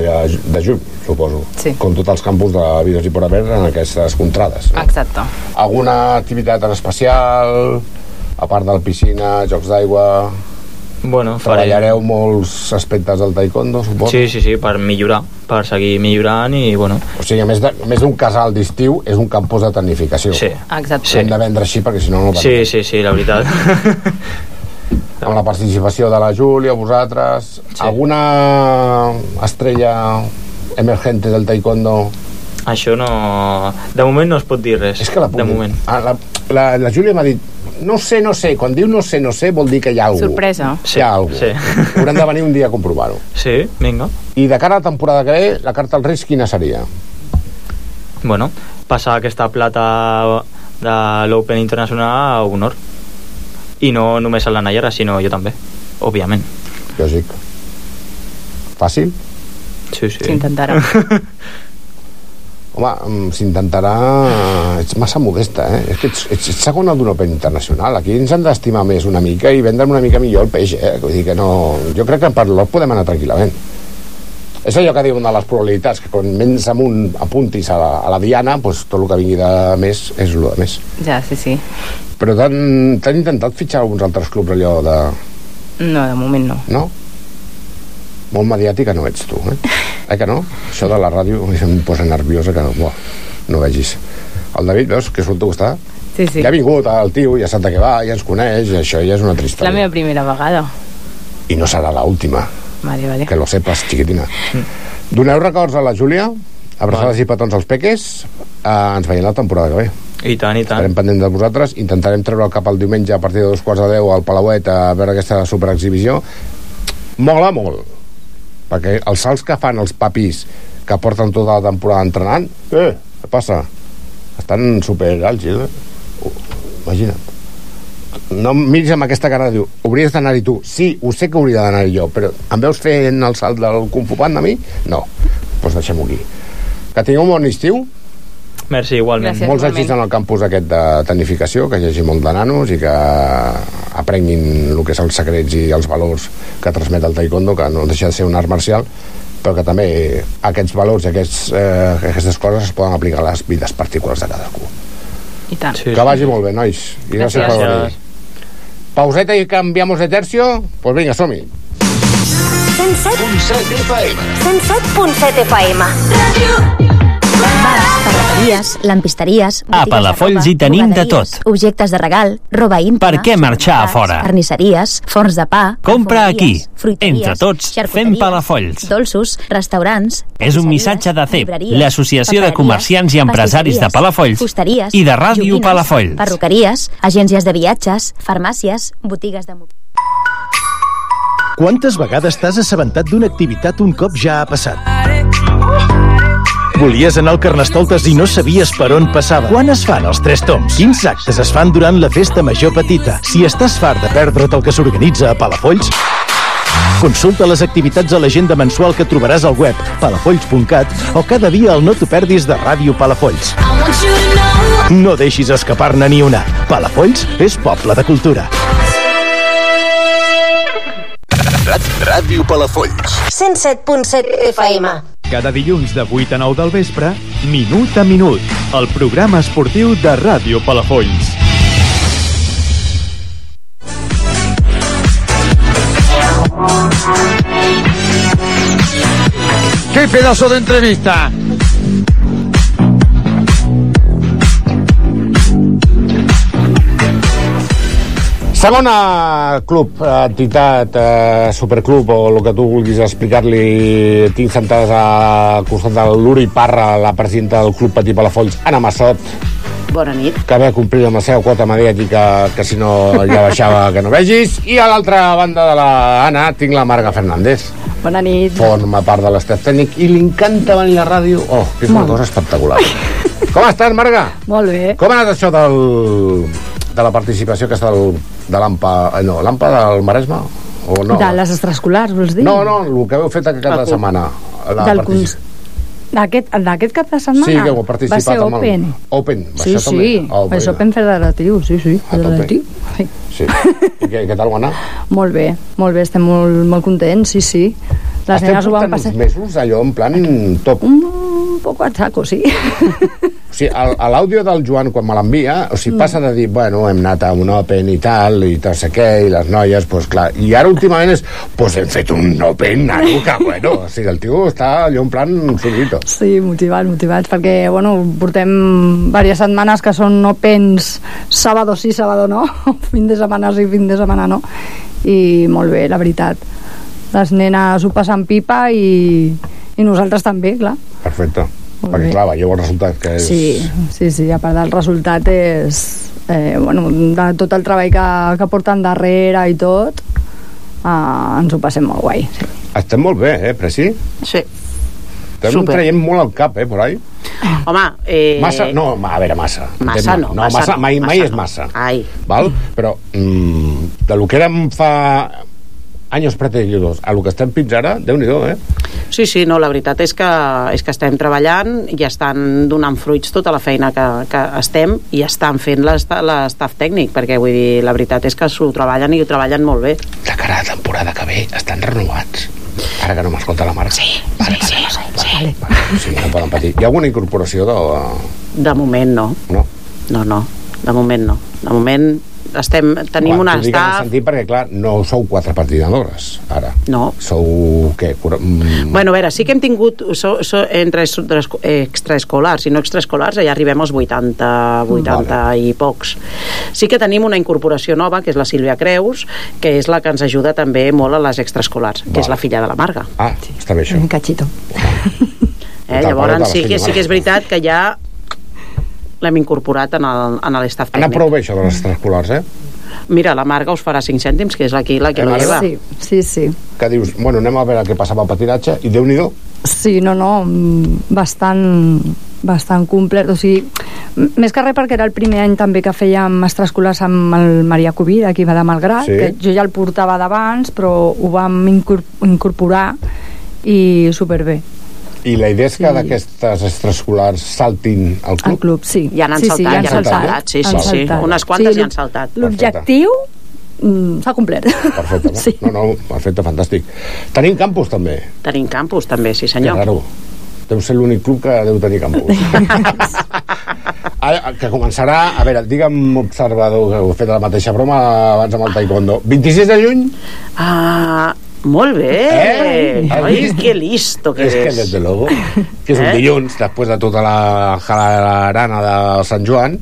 de juny, suposo. Sí. Com tots els campus de Vides i por haver en aquestes contrades. No? Exacte. Alguna activitat en especial, a part de la piscina, jocs d'aigua... Bueno, faré- Treballareu molts aspectes del taekwondo, suposo? Sí, sí, sí, per millorar, per seguir millorant i, bueno... O sigui, a més d'un casal d'estiu, és un campus de tecnificació. Sí. Exacte. L'hem de vendre així perquè si no no va Sí, sí, sí, la veritat. amb la participació de la Júlia, vosaltres, sí. alguna estrella emergente del taekwondo? Això no... De moment no es pot dir res. És que la puc De moment. Ah, la, la, la Júlia m'ha dit no sé, no sé, quan diu no sé, no sé vol dir que hi ha alguna Sorpresa. Sí, hi ha alguna sí. Haurem de venir un dia a comprovar-ho. Sí, vinga. I de cara a la temporada que ve, la carta al Reis quina seria? Bueno, passar aquesta plata de l'Open Internacional a honor. I no només a la Nayara, sinó jo també, òbviament. Lògic. Fàcil? Sí, sí. S'intentarà. Home, mm, s'intentarà... Ets massa modesta, eh? És que ets, ets, ets segona d'un Open Internacional. Aquí ens han d'estimar més una mica i vendre'm una mica millor el peix, eh? Vull dir que no... Jo crec que per l'Ot podem anar tranquil·lament. És allò que diuen de les probabilitats, que quan menys amunt apuntis a la, a la diana, doncs tot el que vingui de més és el de més. Ja, sí, sí. Però t'han intentat fitxar alguns altres clubs allò de... No, de moment no. No? Molt mediàtica no ets tu, eh? Eh que no? Això de la ràdio em posa nerviosa que buah, no vegis. El David, veus, que surt està? Sí, sí. Ja ha vingut el tio, ja sap de què va, ja ens coneix, i això ja és una És la meva primera vegada. I no serà l'última, Vale, vale. que lo sepas, chiquitina. Doneu records a la Júlia, abraçades i petons als peques, eh, ens veiem la temporada que ve. I tant, i tant. Estarem pendents de vosaltres, intentarem treure el cap el diumenge a partir de dos quarts de deu al Palauet a veure aquesta superexhibició. Mola molt, perquè els salts que fan els papis que porten tota la temporada entrenant, eh, què passa? Estan super àgils, eh? Uh, Imagina't. No em miris amb aquesta cara diu, hauries d'anar-hi tu. Sí, ho sé que hauria d'anar-hi jo, però em veus fent el salt del Kung Fu Panda a mi? No. Doncs pues deixem-ho aquí. Que tingueu un bon estiu, Merci, igualment. molts èxits en el campus aquest de tecnificació, que hi hagi molt de nanos i que aprenguin el que són els secrets i els valors que transmet el taekwondo, que no deixa de ser un art marcial, però que també aquests valors i aquests, eh, aquestes coses es poden aplicar a les vides particulars de cadascú. I tant. Sí, que vagi molt bé, nois. I gràcies, per Gràcies. venir. Pauseta i canviamos de tercio? Pues vinga, som-hi. 107.7 FM. 107.7 FM. Bars, ferreteries, lampisteries... A Palafolls hi tenim de tot. Objectes de regal, roba íntima... Per què marxar a fora? Carnisseries, forns de pa... Compra aquí. Entre tots, fem Palafolls. Dolços, restaurants... És un missatge de CEP, l'Associació de Comerciants i Empresaris de Palafolls fusteries, i de Ràdio joguines, Palafolls. Perruqueries, agències de viatges, farmàcies, botigues de... Quantes vegades t'has assabentat d'una activitat un cop ja ha passat? Volies anar al Carnestoltes i no sabies per on passava. Quan es fan els tres toms? Quins actes es fan durant la festa major petita? Si estàs fart de perdre't el que s'organitza a Palafolls, Consulta les activitats a l'agenda mensual que trobaràs al web palafolls.cat o cada dia al No t'ho perdis de Ràdio Palafolls. No deixis escapar-ne ni una. Palafolls és poble de cultura. Ràdio Palafolls. 107.7 FM. Cada dilluns de 8 a 9 del vespre, Minut a Minut, el programa esportiu de Ràdio Palafolls. ¡Qué pedazo de entrevista! Segona club, entitat, eh, superclub o el que tu vulguis explicar-li, tinc sentades al costat de l'Uri Parra, la presidenta del Club Patí Palafolls, Anna Massot. Bona nit. que haver complit amb la seva quota mediàtica, que si no ja baixava que no vegis. I a l'altra banda de la Anna tinc la Marga Fernández. Bona nit. Forma part de l'estaf tècnic i li encanta venir a ràdio. Oh, que és una cosa espectacular. Com estàs, Marga? Molt bé. Com ha anat això del, de la participació que està del, de l'AMPA, eh, no, l'AMPA del Maresme? O no? De les extraescolars, vols dir? No, no, el que heu fet aquest cap de setmana. La Del cons- D'aquest d'aquest cap de setmana? Sí, que heu participat Va ser amb el- Open. Open, va Sí, ser sí, també? Ah, és Open federatiu, sí, sí, federatiu. Sí. Sí. I què, què tal va anar? Molt bé, molt bé, estem molt, molt contents, sí, sí. Les Estem nenes ho van passar... uns mesos allò en plan top. Un poco a saco, sí. O sigui, l'àudio del Joan, quan me l'envia, o sigui, passa de dir, bueno, hem anat a un Open i tal, i no sé què, i les noies, doncs clar. I ara últimament és, doncs hem fet un Open, nano, que bueno. O sigui, el tio està allò en plan solito. Sí, motivats, motivats, perquè, bueno, portem diverses setmanes que són opens sábado sí, sábado no, fin de setmana sí, fin de setmana no, i molt bé, la veritat. Les nenes ho passen pipa i, i nosaltres també, clar. Perfecte. Molt Perquè, bé. clar, veieu el resultat, que és... Sí, sí, sí, a part del resultat és... Eh, bueno, de tot el treball que, que porten darrere i tot, eh, ens ho passem molt guai. Sí. Estem molt bé, eh, Preci? Sí. Estem Super. traient molt al cap, eh, por ahí. Home, eh... Massa, no, a veure, massa. Massa no, no, massa massa, no, mai, mai massa és no. massa. Ai. Val? Però mm, de lo que érem fa anys preteriors a lo que estem fins ara, déu nhi eh? Sí, sí, no, la veritat és que, és que estem treballant i estan donant fruits tota la feina que, que estem i estan fent l'esta- l'estaf tècnic, perquè vull dir, la veritat és que s'ho treballen i ho treballen molt bé. De cara a la temporada que ve estan renovats. Ara que no m'escolta la Marc. Sí, vale, sí, sí, sí, sí. vale. Sí, no poden patir. Hi ha alguna incorporació de... De moment no. No? No, no, de moment no. De moment estem, tenim Home, una t'ho dic en sentit perquè, clar, no sou quatre patinadores, ara. No. Sou, què? Cura... Mm, Bueno, a veure, sí que hem tingut so, so, entre extraescolars i no extraescolars, ja arribem als 80, 80 vale. i pocs. Sí que tenim una incorporació nova, que és la Sílvia Creus, que és la que ens ajuda també molt a les extraescolars, que és la filla de la Marga. Ah, està bé això. Un cachito. Eh? Llavors sí que, sí que és veritat que ja l'hem incorporat en el- en l'estaf Anar tècnic. prou bé això de les extraescolars, eh? Mira, la Marga us farà 5 cèntims, que és aquí la que Eh, lleva. Sí, sí, sí. Que dius, bueno, anem a veure què passava al patinatge, i déu nhi Sí, no, no, mm, bastant, bastant complet. O sigui, més que res perquè era el primer any també que fèiem extraescolars amb el Maria Cubí, d'aquí va de Malgrat, Sí. que jo ja el portava d'abans, però ho vam incor- incorporar i superbé. I la idea és que d'aquestes extraescolars saltin al club? Al club, sí. Ja n'han sí, saltat, sí, ja han saltat. saltat, sí, sí, Han sí. saltat. Unes quantes Sí, ja han saltat. L'objectiu mm, s'ha complert. Perfecte, no? Sí. no, no, perfecte, fantàstic. Tenim campus, també. Tenim campus, també, sí Que senyor. raro. Deu ser l'únic club que deu tenir campus. Ara, que començarà... A veure, digue'm, observador, que heu fet la mateixa broma abans amb el taekwondo. 26 de juny? Ah, molt bé. Eh? Has Ai, que listo que és que, és. desde luego, que és un Eh? dilluns, després de tota la jalarana de Sant Joan,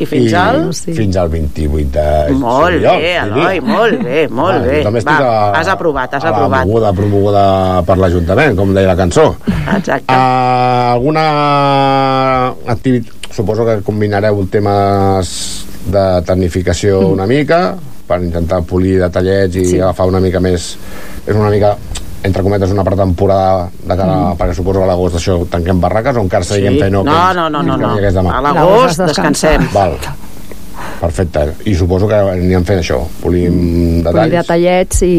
I fins al... Fins al 28 de Molt juliol. bé. Eloi, molt bé, molt Va, bé. jo també estic Va, a, has aprovat, has a aprovat. la moguda promoguda per l'Ajuntament, com deia la cançó. Exacte. Uh, alguna activitat... Suposo que combinareu temes de tecnificació una mica per intentar polir detallets i Sí. agafar una mica més... És una mica entre cometes, una pretemporada de cara, Mm. perquè suposo que a l'agost això tanquem barraques o encara seguim Sí. fent No, no, no, no, Que no. A l'agost descansem. Val. Perfecte. I suposo que anirem fent això, polim Polir detalls. detallets i,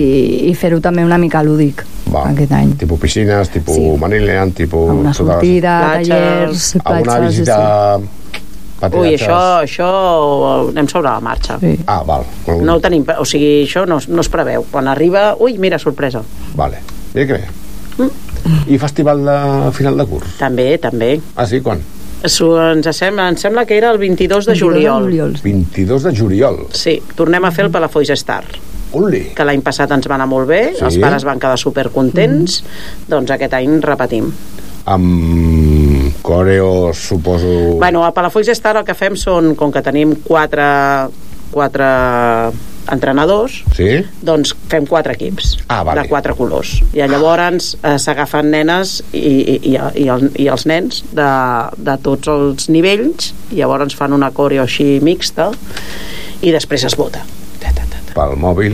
i fer-ho també una mica lúdic Va. aquest any. Tipus piscines, tipus sí. Manilian, tipus... Una sortida, tallers, Alguna platges... visita... Ui, patinatges? això, això anem sobre la marxa. Sí. Ah, val. No ho tenim, o sigui, això no, no es preveu. Quan arriba, ui, mira, sorpresa. Vale. Mira que bé. I festival de final de curs? També, també. Ah, sí? Quan? S'ho- Ens sembla, em sembla que era el 22 de 22 de juliol. juliol. 22 de juliol. Sí, tornem a fer el Palafolls Star. Uli. Que l'any passat ens va anar molt bé, Sí. els pares van quedar supercontents, doncs aquest any repetim. Amb coreo, suposo... Bueno, a Palafolls Star el que fem són, com que tenim quatre, quatre entrenadors, Sí? doncs fem quatre equips Ah, vale. de quatre colors i llavors eh, s'agafen nenes i, i, i, i, el, i els nens de, de tots els nivells i llavors fan una coreo així mixta i després es vota Pel mòbil,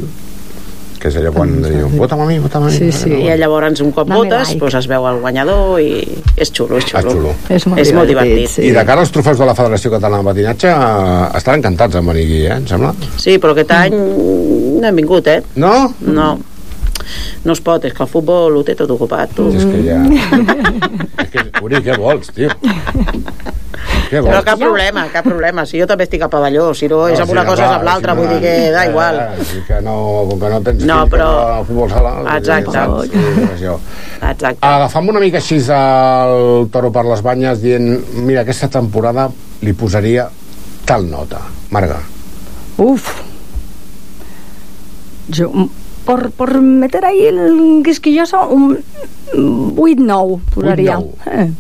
que és allò quan diu, vota'm a mi, vota'm a mi. sí, sí. i llavors un cop votes like. doncs es veu el guanyador i és xulo, és xulo, Ah, xulo. És molt és molt divertit, divertit sí. I de cara als trofeus de la Federació Catalana de Patinatge eh, estan encantats en venir aquí, eh, em sembla? Sí, però aquest any no hem vingut, eh? No? No. No es pot, és que el futbol ho té tot ocupat, tu. És que ja... és que, Uri, què vols, tio? Què vols? Però cap problema, cap problema. Si jo també estic a pavelló, si no, és amb una cosa és amb l'altra, vull dir que da igual. Sí que no, com que no tens No, fills però- que no al futbol sala... Exacte. saps? Sí. Exacte. Agafam una mica així el toro per les banyes dient, mira, aquesta temporada li posaria tal nota. Marga. Uf. Yo, mm, por, por meter ahí el quisquilloso, un 8-9 posaría. 8-9. Eh,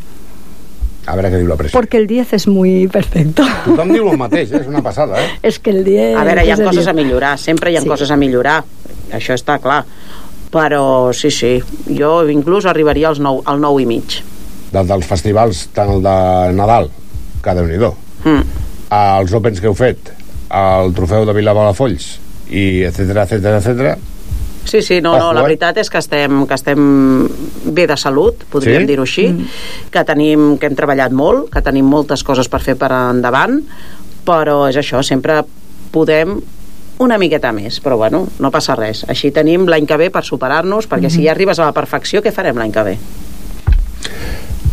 A veure què diu la pressió. porque el 10 es muy perfecto. Tothom diu el mateix, eh? és una passada, eh? Es que el 10... A veure, hi ha coses 10. a millorar, sempre hi ha Sí. coses a millorar, això està clar. Però sí, sí, jo inclús arribaria als 9, al 9 i mig. Del, dels festivals, tant el de Nadal, que déu nhi Mm. els Opens que heu fet, el trofeu de Vilavalafolls, i etc etc etc. Sí, sí, no, no, Ojo, la veritat és que estem, que estem bé de salut, podríem Sí? dir-ho així, que tenim que hem treballat molt, que tenim moltes coses per fer per endavant, però és això, sempre podem una miqueta més, però bueno, no passa res. Així tenim l'any que ve per superar-nos, perquè si ja arribes a la perfecció, què farem l'any que ve?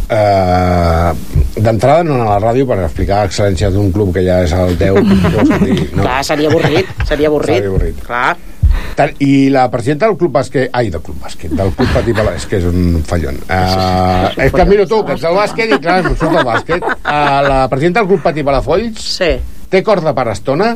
Uh, D'entrada no anar a la ràdio per explicar excel·lència d'un club que ja és el teu. dir, no. Clar, seria avorrit, seria avorrit. Seria avorrit. Clar. Tant- I la presidenta del club bàsquet... Ai, del club bàsquet, del club Patí Palà, és que és un fallon. Uh, és que miro tu, que ets del bàsquet i clar, em surt del bàsquet. Uh, la presidenta del club Patí Palafolls sí. té corda per estona?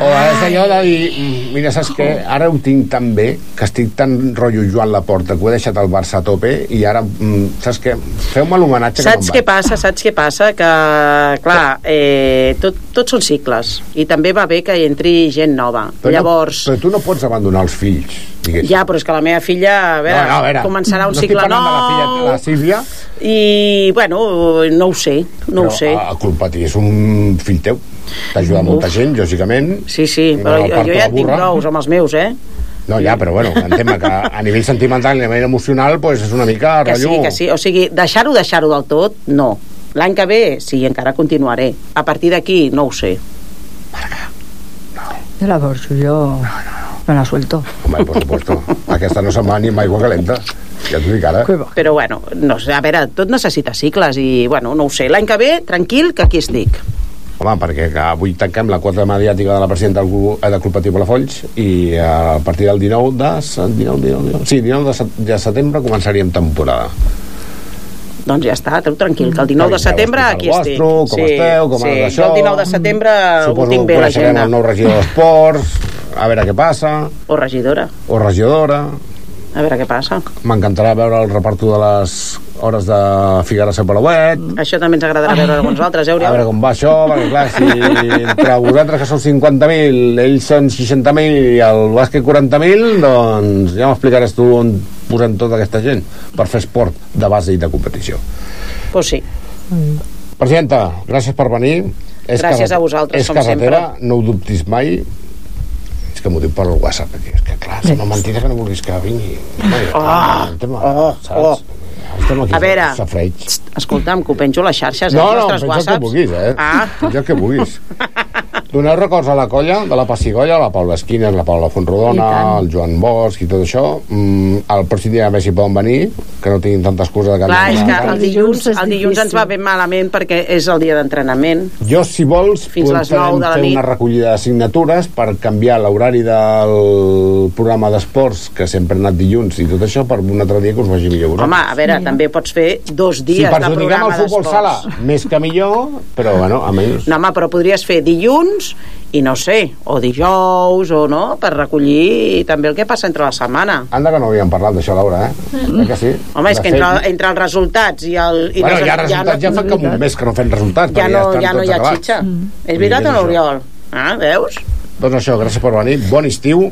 O és allò de dir, "Mm, mira, saps què? Ara ho tinc tan bé, que estic tan rotllo Joan Laporta, que ho he deixat al Barça a tope, i ara, mm, saps què? Feu-me l'homenatge que Saps què vaig." passa? Saps què passa? Que, clar, eh, tot, tots són cicles i també va bé que hi entri gent nova. Però Llavors, No, però tu no pots abandonar els fills, diguéssim. ja, però és que la meva filla, a veure, no, no, a veure, començarà un no cicle estic parlant nou... de la filla, la Sílvia, I, bueno, no ho sé, no però ho sé. el Club Patí és un fill teu. T'ajuda molta Uf. gent, lògicament. Sí, sí, No, però jo, jo ja tinc prous amb els meus, eh? No, ja, però bueno, entenc que a nivell sentimental i a nivell emocional pues, és una mica Que sí, rotllo... que sí. O sigui, deixar-ho, deixar-ho del tot, no. L'any que ve, sí, encara continuaré. A partir d'aquí, no ho sé. Yo la borso, yo no la suelto. Home, por supuesto. Aquesta no se'n va ni amb aigua calenta. Ja t'ho dic ara. Però bueno, no sé, a veure, tot necessita cicles i, bueno, no ho sé. L'any que ve, tranquil, que aquí estic. Home, perquè avui tanquem la quota mediàtica de la presidenta del Club, eh, del Club Patí Palafolls i eh, a partir del 19 de... se- 19, 19, 19, sí, 19 de, set- de setembre començaríem temporada. Doncs ja està, tu tranquil, que el 19 de setembre aquí estic. vostre, com esteu, com sí, això. el 19 de setembre ho Suposo tinc bé l'agenda. el nou regidor d'Esports, a veure què passa, O regidora, o regidora... a veure què passa. M'encantarà veure el reparto de les hores de Figueres a Palauet, Això també ens agradarà veure a nosaltres, eh, a veure Oriol? com va això, perquè clar, si entre vosaltres que sou 50.000, ells són 60.000 i el bàsquet 40.000, doncs ja m'explicaràs tu on posem tota aquesta gent per fer esport de base i de competició. Pues sí. Presidenta, gràcies per venir. És Gràcies casa- a vosaltres, És com sempre. teva, no ho dubtis mai. És que m'ho diu per el WhatsApp, aquí. és que és una mentida que no vulguis que vingui. Home, Oh, el tema, oh, saps? Estem aquí A veure, safreig. Escolta'm, que ho penjo a les xarxes, eh, No, els no, penja el que vulguis, eh? Ah. Penja el que vulguis. Doneu records a la colla de la Passigolla, la Paula Esquines, la Paula Fontrodona, el Joan Bosch i tot això. Mm, el pròxim dia a veure si poden venir, que no tinguin tanta excusa de que Clar, és de que el dilluns, el dilluns ens va ben malament perquè és el dia d'entrenament. Jo, si vols, Fins podem les nou de la fer nit. una recollida de signatures per canviar l'horari del programa d'esports, que sempre ha anat dilluns i tot això, per un altre dia que us vagi millor. a. Home, a veure, també pots fer dos si dies de perjudiquem programa el futbol sala, d'esports. més que millor, però bueno, almenys... No, home, però podries fer dilluns i no sé, o dijous o no, per recollir també el que passa entre la setmana. Anda que no havíem parlat d'això, Laura, eh? Mm. que sí? Home, és De que fet- entre, entre els resultats i el... I bueno, les- ja resultats ja, fa com un mes que no fem resultats. ja no, estan ja no hi ha acabats. xitxa. Mm. És veritat o no. Oriol? Ah, veus? Doncs això, gràcies per venir. Bon estiu.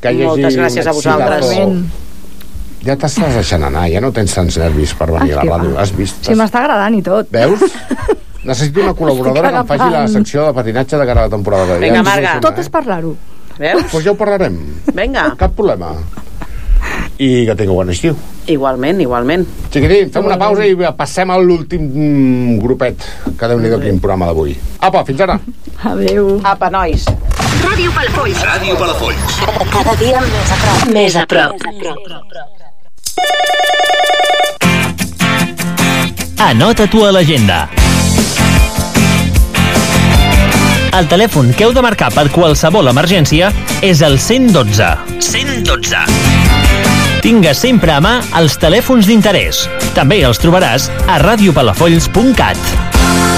Que hi hagi Moltes gràcies a vosaltres. exitazo. Ja t'estàs deixant anar, ja no tens tants nervis per venir a la ràdio. Has vist? Sí, m'està agradant i tot. Veus? Necessito una col·laboradora que em faci la secció de patinatge de cara a la temporada. Vinga, Marga. Tot és parlar-ho. Veus? Doncs ja ho parlarem. Vinga. Cap problema. I que tingueu bon estiu. Igualment, igualment. Chiquitín, fem una pausa i passem a l'últim grupet. Que déu-n'hi-do quin programa d'avui. Apa, fins ara. Adéu. Apa, nois. Ràdio Palafolls. Ràdio Palafolls. Cada dia més a prop. Més a prop. Anota tu a l'agenda. El telèfon que heu de marcar per qualsevol emergència és el 112. 112. Tingues sempre a mà els telèfons d'interès. També els trobaràs a radiopalafolls.cat.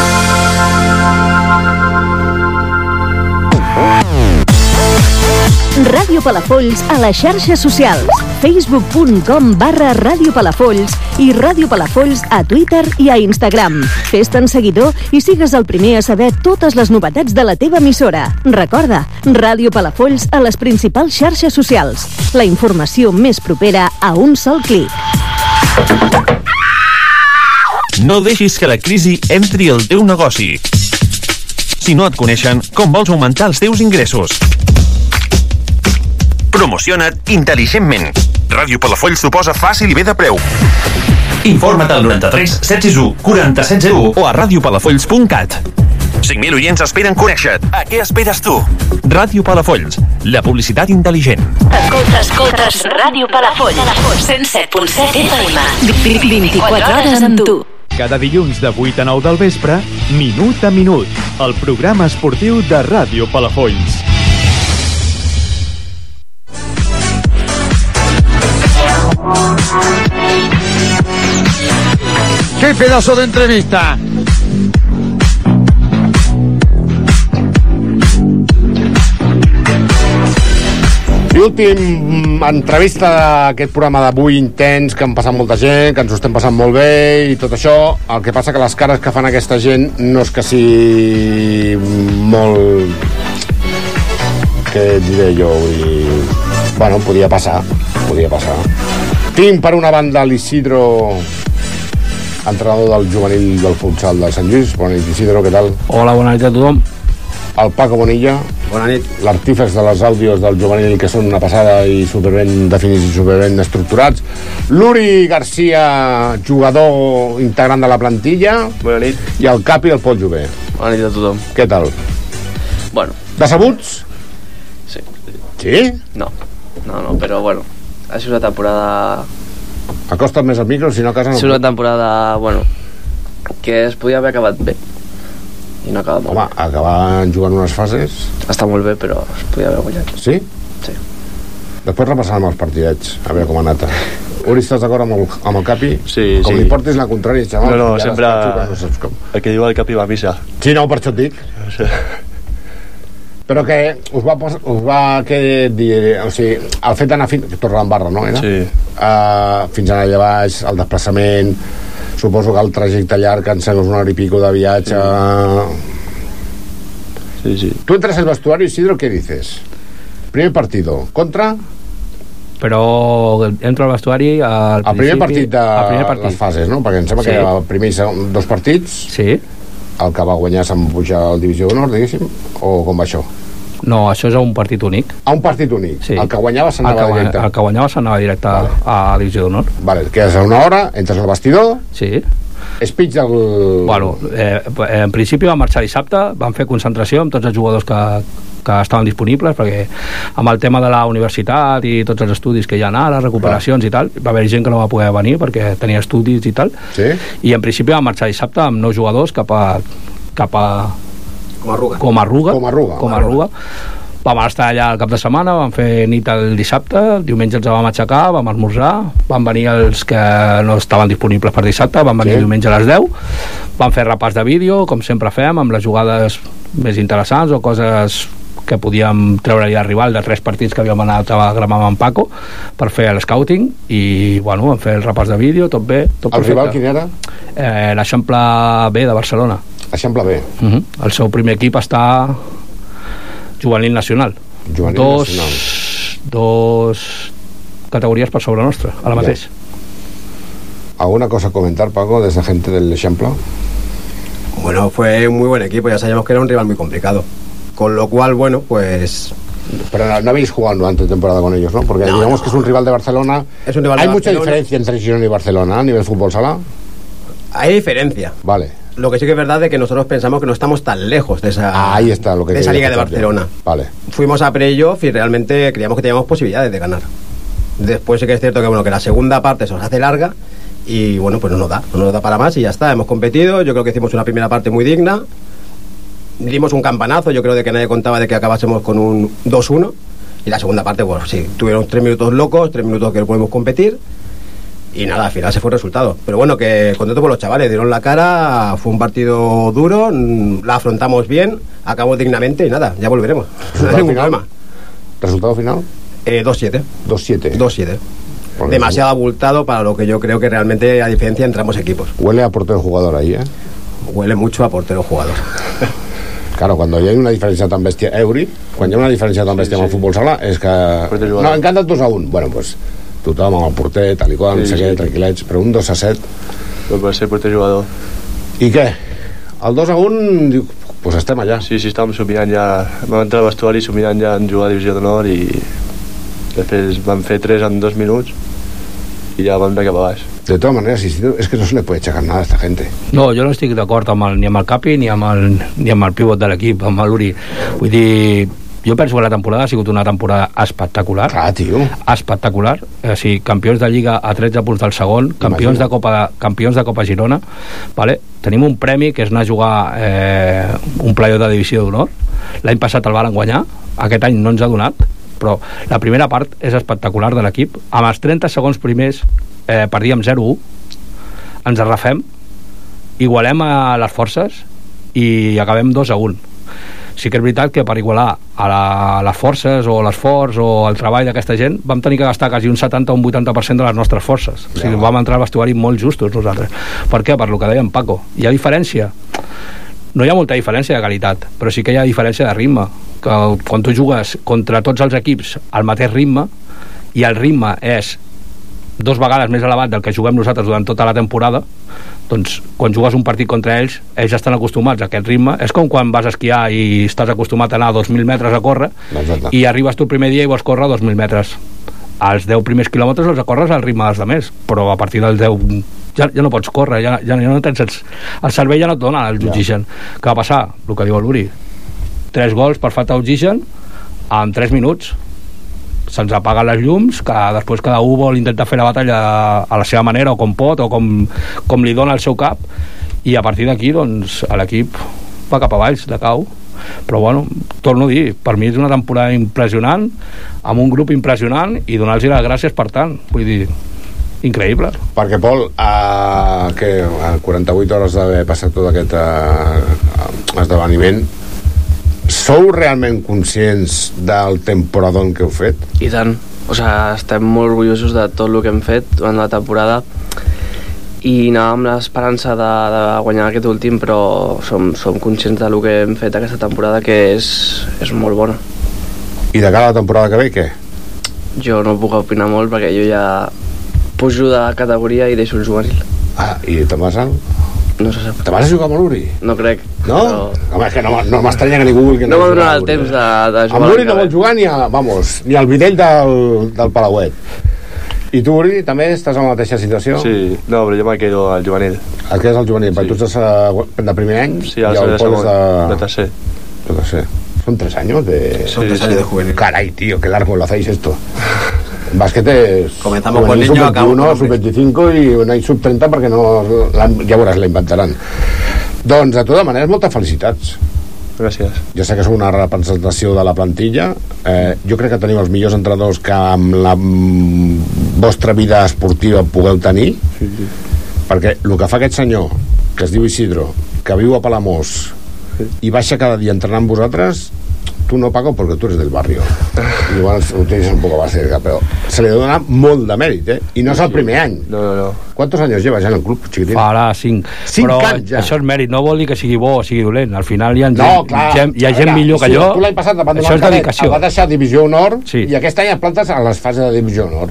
Ràdio Palafolls a les xarxes socials. facebook.com barra Ràdio Palafolls i Ràdio Palafolls a Twitter i a Instagram. Fes-te'n seguidor i sigues el primer a saber totes les novetats de la teva emissora. Recorda, Ràdio Palafolls a les principals xarxes socials. La informació més propera a un sol clic. No deixis que la crisi entri al teu negoci. Si no et coneixen, com vols augmentar els teus ingressos? Promociona't intel·ligentment. Ràdio Palafolls t'ho posa fàcil i bé de preu. Informa't al 93 761 4701 o a radiopalafolls.cat. 5.000 oients esperen conèixer-te. A què esperes tu? Ràdio Palafolls, la publicitat intel·ligent. Escolta, escoltes Ràdio Palafolls. 107.7 FM. 24 hores amb tu. Cada dilluns de 8 a 9 del vespre, Minut a Minut, el programa esportiu de Ràdio Palafolls. ¡Qué pedazo de entrevista! I últim mm, entrevista d'aquest programa d'avui intens, que han passat molta gent, que ens ho estem passant molt bé i tot això. El que passa que les cares que fan aquesta gent no és que sigui molt... Què diré jo? Dir... Bueno, podia passar, podia passar. Tinc per una banda l'Isidro, entrenador del juvenil del futsal de Sant Lluís. Bona nit, Isidro, què tal? Hola, bona nit a tothom. El Paco Bonilla. Bona nit. L'artífex de les àudios del juvenil que són una passada i superben definits i superben estructurats. L'Uri Garcia, jugador integrant de la plantilla. Bona nit. I el Capi, el Pol Jové. Bona nit a tothom. Què tal? Bueno, Decebuts? sí. Sí? No, no, no, però bueno, ha sigut una temporada... Acosta't més al micro, si no a casa Ha no... sigut una temporada, bueno, que es podia haver acabat bé. I no acaba molt Home, acabar jugant unes fases... Està molt bé, però es podia haver guanyat. Sí? Sí. Després repassarem els partidets, a veure com ha anat. Uri, estàs d'acord amb, el, amb el Capi? Sí, com sí. li portis la contrària, xaval. No, no, sempre- jugant, No saps com. El que diu el capi va a missa. Sí, no, per això et dic. Però que us va, pos- us va què dir, o sigui, el fet d'anar fins... Torre barra, no? Era? Sí. Uh, fins allà baix, el desplaçament, suposo que el trajecte llarg, que ensenyes una hora i pico de viatge... Sí, sí. Tu entres al vestuario, Isidro, ¿qué dices? Primer partido, contra... Però entro al vestuari al El primer partit de al primer partit. les fases, no? Perquè em sembla Sí. que el primer i segon, dos partits... Sí. El que va guanyar se'n puja al Divisió d'Honor, diguéssim? O com va això? No, això és un partit únic. A un partit únic? Sí. El que guanyava s'anava directe? el que guanyava s'anava directe vale. a Divisió d'Honor. Vale, et quedes a una hora, entres al vestidor... Sí. Speech del... Bueno, eh, en principi vam marxar dissabte, vam fer concentració amb tots els jugadors que, que estaven disponibles, perquè amb el tema de la universitat i tots els estudis que hi ha ara, recuperacions i tal, va haver gent que no va poder venir perquè tenia estudis i tal, sí? i en principi vam marxar dissabte amb nou jugadors cap a, cap a Com a arruga. com a arruga, Com a arruga. com a arruga. Vam estar allà el cap de setmana, vam fer nit el dissabte, el diumenge ens vam aixecar, vam esmorzar, van venir els que no estaven disponibles per dissabte, van venir Sí. sí. diumenge a les 10, vam fer repàs de vídeo, com sempre fem, amb les jugades més interessants o coses que podíem treure-li al rival de tres partits que havíem anat a gramar amb en Paco per fer el scouting i bueno, vam fer el repàs de vídeo, tot bé, tot El perfecte. rival quin era? Eh, L'Eixample B de Barcelona. Eixample B. Uh -huh. El seu primer equip està juvenil nacional. Juvenil dos, nacional. dos categories per sobre nostra, ara Ja. mateix. ¿Alguna cosa a comentar, Paco, de esa gente del ejemplo? Bueno, fue un muy buen equipo, ya sabíamos que era un rival muy complicado. Con lo cual, bueno, pues Pero no, no habéis jugado de temporada con ellos, ¿no? Porque No, digamos no. que es un rival de Barcelona. Es un rival de Hay mucha Barcelona. diferencia entre Girona y Barcelona a nivel fútbol sala. hay diferencia. Vale. Lo que sí que es verdad es que nosotros pensamos que no estamos tan lejos de esa, Ahí está lo que de esa Liga de yo. Barcelona. Vale. Fuimos a playoff y realmente creíamos que teníamos posibilidades de ganar. Después sí que es cierto que bueno que la segunda parte se nos hace larga y bueno pues no nos da, no nos da para más y ya está. Hemos competido, yo creo que hicimos una primera parte muy digna. Dimos un campanazo, yo creo de que nadie contaba de que acabásemos con un 2-1 y la segunda parte, bueno, sí, tuvieron tres minutos locos, tres minutos que no podemos competir y nada, al final se fue el resultado. Pero bueno, que contento por los chavales, dieron la cara, fue un partido duro, mm, la afrontamos bien, acabamos dignamente y nada, ya volveremos. No hay ¿Resultado ningún final? problema. ¿Resultado final? Eh, 2-7. 2-7. 2-7. Por Demasiado abultado para lo que yo creo que realmente a diferencia entre ambos equipos. Huele a portero jugador ahí, ¿eh? Huele mucho a portero jugador. Claro, cuando hi ha una diferència tan bèstia... Euri, quan hi ha una diferència tan bèstia sí, sí. amb el futbol sala, és que... No, encanta el 2 a 1. Bueno, doncs tothom amb el porter, tal i qual, Sí, no sé sí. què, tranquil·lets, però un 2 a 7... No per ser porter jugador. I què? El 2 a 1, diu, pues estem allà. Sí, sí, estàvem somiant ja... Vam entrar al vestuari somiant ja en jugar a Divisió d'Honor i després vam fer 3 en 2 minuts i ja vam anar cap a baix. De todas maneras, es que no se le puede echar nada a esta gente. No, jo no estic d'acord amb el, ni amb el Capi ni amb el, ni amb el pivot de l'equip, amb l'Uri. Vull dir, jo penso que la temporada ha sigut una temporada espectacular. Ah, tio. Espectacular. O sigui, campions de Lliga a 13 punts del segon, campions Imagina. de, Copa, campions de Copa Girona. Vale? Tenim un premi que és anar a jugar eh, un playoff de divisió d'honor. L'any passat el varen guanyar, aquest any no ens ha donat, però la primera part és espectacular de l'equip. Amb els 30 segons primers eh, perdíem 0-1, ens arrafem, igualem a les forces i acabem 2 a 1 sí que és veritat que per igualar a, la, a les forces o l'esforç o el treball d'aquesta gent vam tenir que gastar quasi un 70 o un 80% de les nostres forces. O sigui, vam entrar al vestuari molt justos nosaltres. Per què? per lo que deia en Paco. Hi ha diferència no hi ha molta diferència de qualitat, però sí que hi ha diferència de ritme, que quan tu jugues contra tots els equips al mateix ritme i el ritme és dos vegades més elevat del que juguem nosaltres durant tota la temporada doncs quan jugues un partit contra ells ells estan acostumats a aquest ritme. És com quan vas a esquiar i estàs acostumat a anar a 2.000 metres a córrer Exacte. i arribes tu el primer dia i vols córrer 2.000 metres. Als 10 primers quilòmetres els corres al ritme dels altres però a partir del 10 ja, ja no pots córrer, ja, ja, ja no tens el, el cervell ja no et dona el oxigen. Què va passar? el que diu l'Uri. 3 gols per falta d'oxigen en 3 minuts. Se'ns apaguen les llums, que després cada un vol intentar fer la batalla a la seva manera o com pot o com, com li dona el seu cap. I a partir d'aquí doncs l'equip va cap a baix de cau. Però bueno, torno a dir per mi és una temporada impressionant amb un grup impressionant i donar-los les gràcies per tant. Vull dir, increïble Perquè, Pol, a, que, a 48 hores d'haver passat tot aquest eh, esdeveniment, sou realment conscients del temporadón que heu fet? I tant. O sigui, estem molt orgullosos de tot el que hem fet durant la temporada i anàvem amb l'esperança de, de guanyar aquest últim però som, som conscients del que hem fet aquesta temporada que és, és molt bona I de cara a la temporada que ve, què? jo no puc opinar molt perquè jo ja pujo de categoria i deixo el juvenil Ah, i te'n vas al... no se sap Te vas a jugar amb l'Uri? no crec No? però... Home, és que no, no m'estranya que ningú vulgui no m'ha donat el temps de, de jugar Amb l'Uri no que vol ve. jugar ni, a, vamos, ni al videll del, del Palauet. I tu, Uri, també estàs en la mateixa situació? Sí, no, però jo me quedo al juvenil. El que és el juvenil, perquè tu estàs a- de primer any Sí, al i el de Pol és segon, de... de tercer. De tercer. Son tres años de... Son tres años de juvenil. Caray, tío, qué largo lo hacéis esto. En básquet es... Comenzamos con niños, sub-21, acabamos con sub-25 i no hi sub-30 perquè no... Ja veuràs, la inventaran. Doncs, de tota manera, moltes felicitats. Gràcies. Ja sé que sou una representació de la plantilla. Eh, jo crec que teniu els millors entrenadors que amb la vostra vida esportiva pugueu tenir. Sí, sí. Perquè el que fa aquest senyor, que es diu Isidro, que viu a Palamós i baixa cada dia a entrenar amb vosaltres, tú no, Paco, porque tú eres del barrio. Igual ho tienes un poco más cerca, pero se le dona molt de mèrit, eh? I no és el primer any. No, no, no. ¿Cuántos años llevas ya en el club, chiquitín? Farà 5. Cinc Però anys ja. això és mèrit, no vol dir que sigui bo o sigui dolent. Al final hi ha gent, No, clar. gent, hi ha gent veure, millor que si jo. Tu l'any passat davant de Això és dedicació. va deixar Divisió Honor Sí. i aquest any et plantes a les fases de Divisió Honor.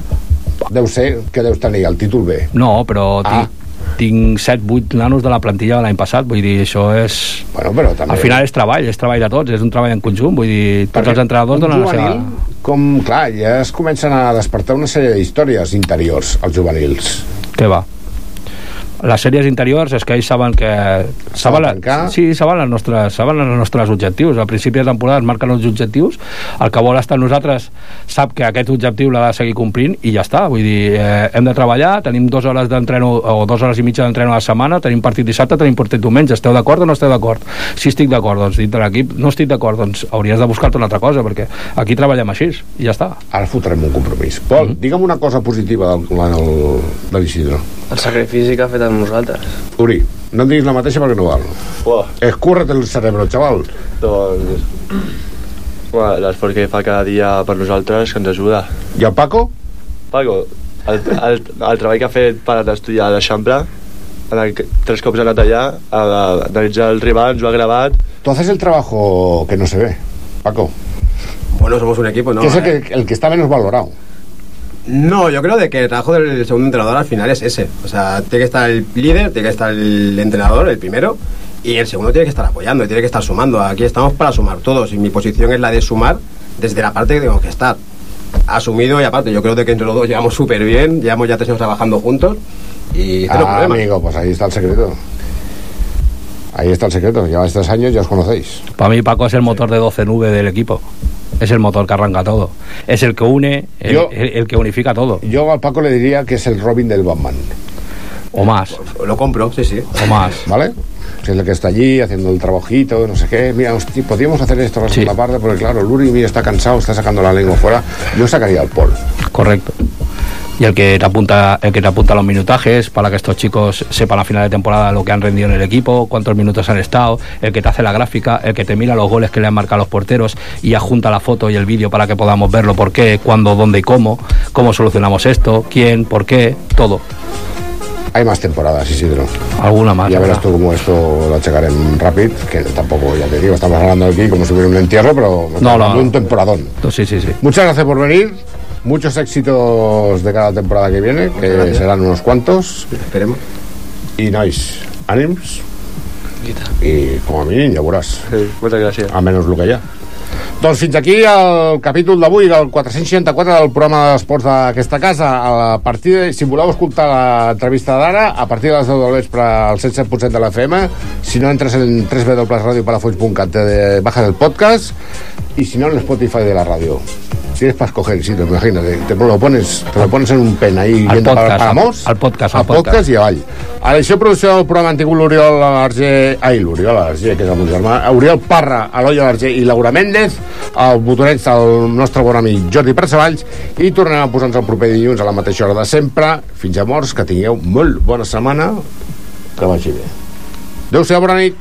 Deu ser que deus tenir el títol B. No, però Ah. Tinc, tinc 7-8 nanos de la plantilla de l'any passat, vull dir, això és... Bueno, però també... Al final és treball, és treball de tots, és un treball en conjunt, vull dir, tots Perquè els entrenadors donen la juvenil, seva... Com, clar, ja es comencen a despertar una sèrie d'històries interiors, els juvenils. Què va? Les sèries interiors és que ells saben que saben, la, sí, saben, les nostres, saben els nostres objectius. Al principi de temporada es marquen els objectius. El que vol estar nosaltres sap que aquest objectiu l'ha de seguir complint i ja està, vull dir, eh, hem de treballar. Tenim dues hores d'entreno o dues hores i mitja d'entreno a la setmana, tenim partit dissabte tenim partit diumenge, esteu d'acord o no esteu d'acord? Si estic d'acord, doncs dintre l'equip. No estic d'acord, doncs hauries de buscar-te una altra cosa perquè aquí treballem així i ja està. Ara fotrem un compromís. Pol, mm -hmm. digue'm una cosa positiva del, del, de l'Isidro. El sacrifici que ha fet amb nosaltres. Uri, no em diguis la mateixa perquè no val. Uah. Escúrrete el cerebro, xaval. Doncs... Bueno, l'esforç que fa cada dia per nosaltres, que ens ajuda. I el Paco? Paco, el, el, el treball que ha fet per estudiar a l'Eixample, tres cops ha anat allà a, analitzar el rival, ens ho ha gravat. Tú haces el trabajo que no se ve, Paco. Bueno, somos un equipo, ¿no? que es el que, el que está menos valorado. No, yo creo de que el trabajo del segundo entrenador al final es ese. O sea, tiene que estar el líder, tiene que estar el entrenador, el primero, y el segundo tiene que estar apoyando, tiene que estar sumando. Aquí estamos para sumar todos, y mi posición es la de sumar desde la parte que tengo que estar. Asumido y aparte, yo creo de que entre los dos llevamos súper bien, llevamos ya tres años trabajando juntos, y cero Ah, amigo, pues ahí está el secreto. Ahí está el secreto. Lleváis tres años, ya os conocéis. Para mí Paco es el motor de 12 nube del equipo. Es el motor que arranca todo. Es el que une, el, Yo- el- el que unifica todo. Yo al Paco le diría que es el Robin del Batman. O más. Lo compro, sí, sí. O más. ¿Vale? Es el que está allí haciendo el trabajito, no sé qué. Mira, hostia, podríamos hacer esto la segunda parte, porque claro, Luri mira, está cansado, está sacando la lengua fuera. Yo sacaría al Paul. Correcto. Y el que te apunta, el que te apunta los minutajes para que estos chicos sepan a final de temporada lo que han rendido en el equipo, cuántos minutos han estado, el que te hace la gráfica, el que te mira los goles que le han marcado los porteros y adjunta la foto y el vídeo para que podamos verlo, por qué, cuándo, dónde y cómo, cómo solucionamos esto, quién, por qué, todo. Hay más temporadas, Isidro. Alguna más. Ya verás tú cómo esto lo achecarem rápido, que tampoco, ya te digo, estamos hablando aquí como si hubiera un entierro, pero no. un temporadón. Sí, sí, sí. Muchas gracias por venir. Muchos éxitos de cada temporada que viene, que serán unos cuantos. Esperemos. Y nois, ànims. I com a mínim ja veuràs. Sí, moltes gràcies. A menys el que hi ha. Doncs fins aquí el capítol d'avui del 464 del programa d'esports d'aquesta casa. A partir de, si voleu escoltar l'entrevista d'ara, a partir de les 10 del vespre al 107% de la FM, si no entres en www.radiopalafolls.cat te bajas el podcast y si no en Spotify de la radio. Tienes para escoger, sí, imagínate, te lo pones, te lo pones en un pen ahí Al viendo para, podcast, para al- mos, al podcast, al podcast. podcast i avall. A l'edició producció del programa tingut l'Oriol Alarger, ai, l'Oriol Alarger, que és el meu germà, Oriol Parra, Eloi Alarger i Laura Méndez, el botoneig del nostre bon amic Jordi Percevalls, i tornem a posar-nos el proper dilluns a la mateixa hora de sempre. Fins llavors, que tingueu molt bona setmana, que vagi bé. Adéu-siau, bona nit.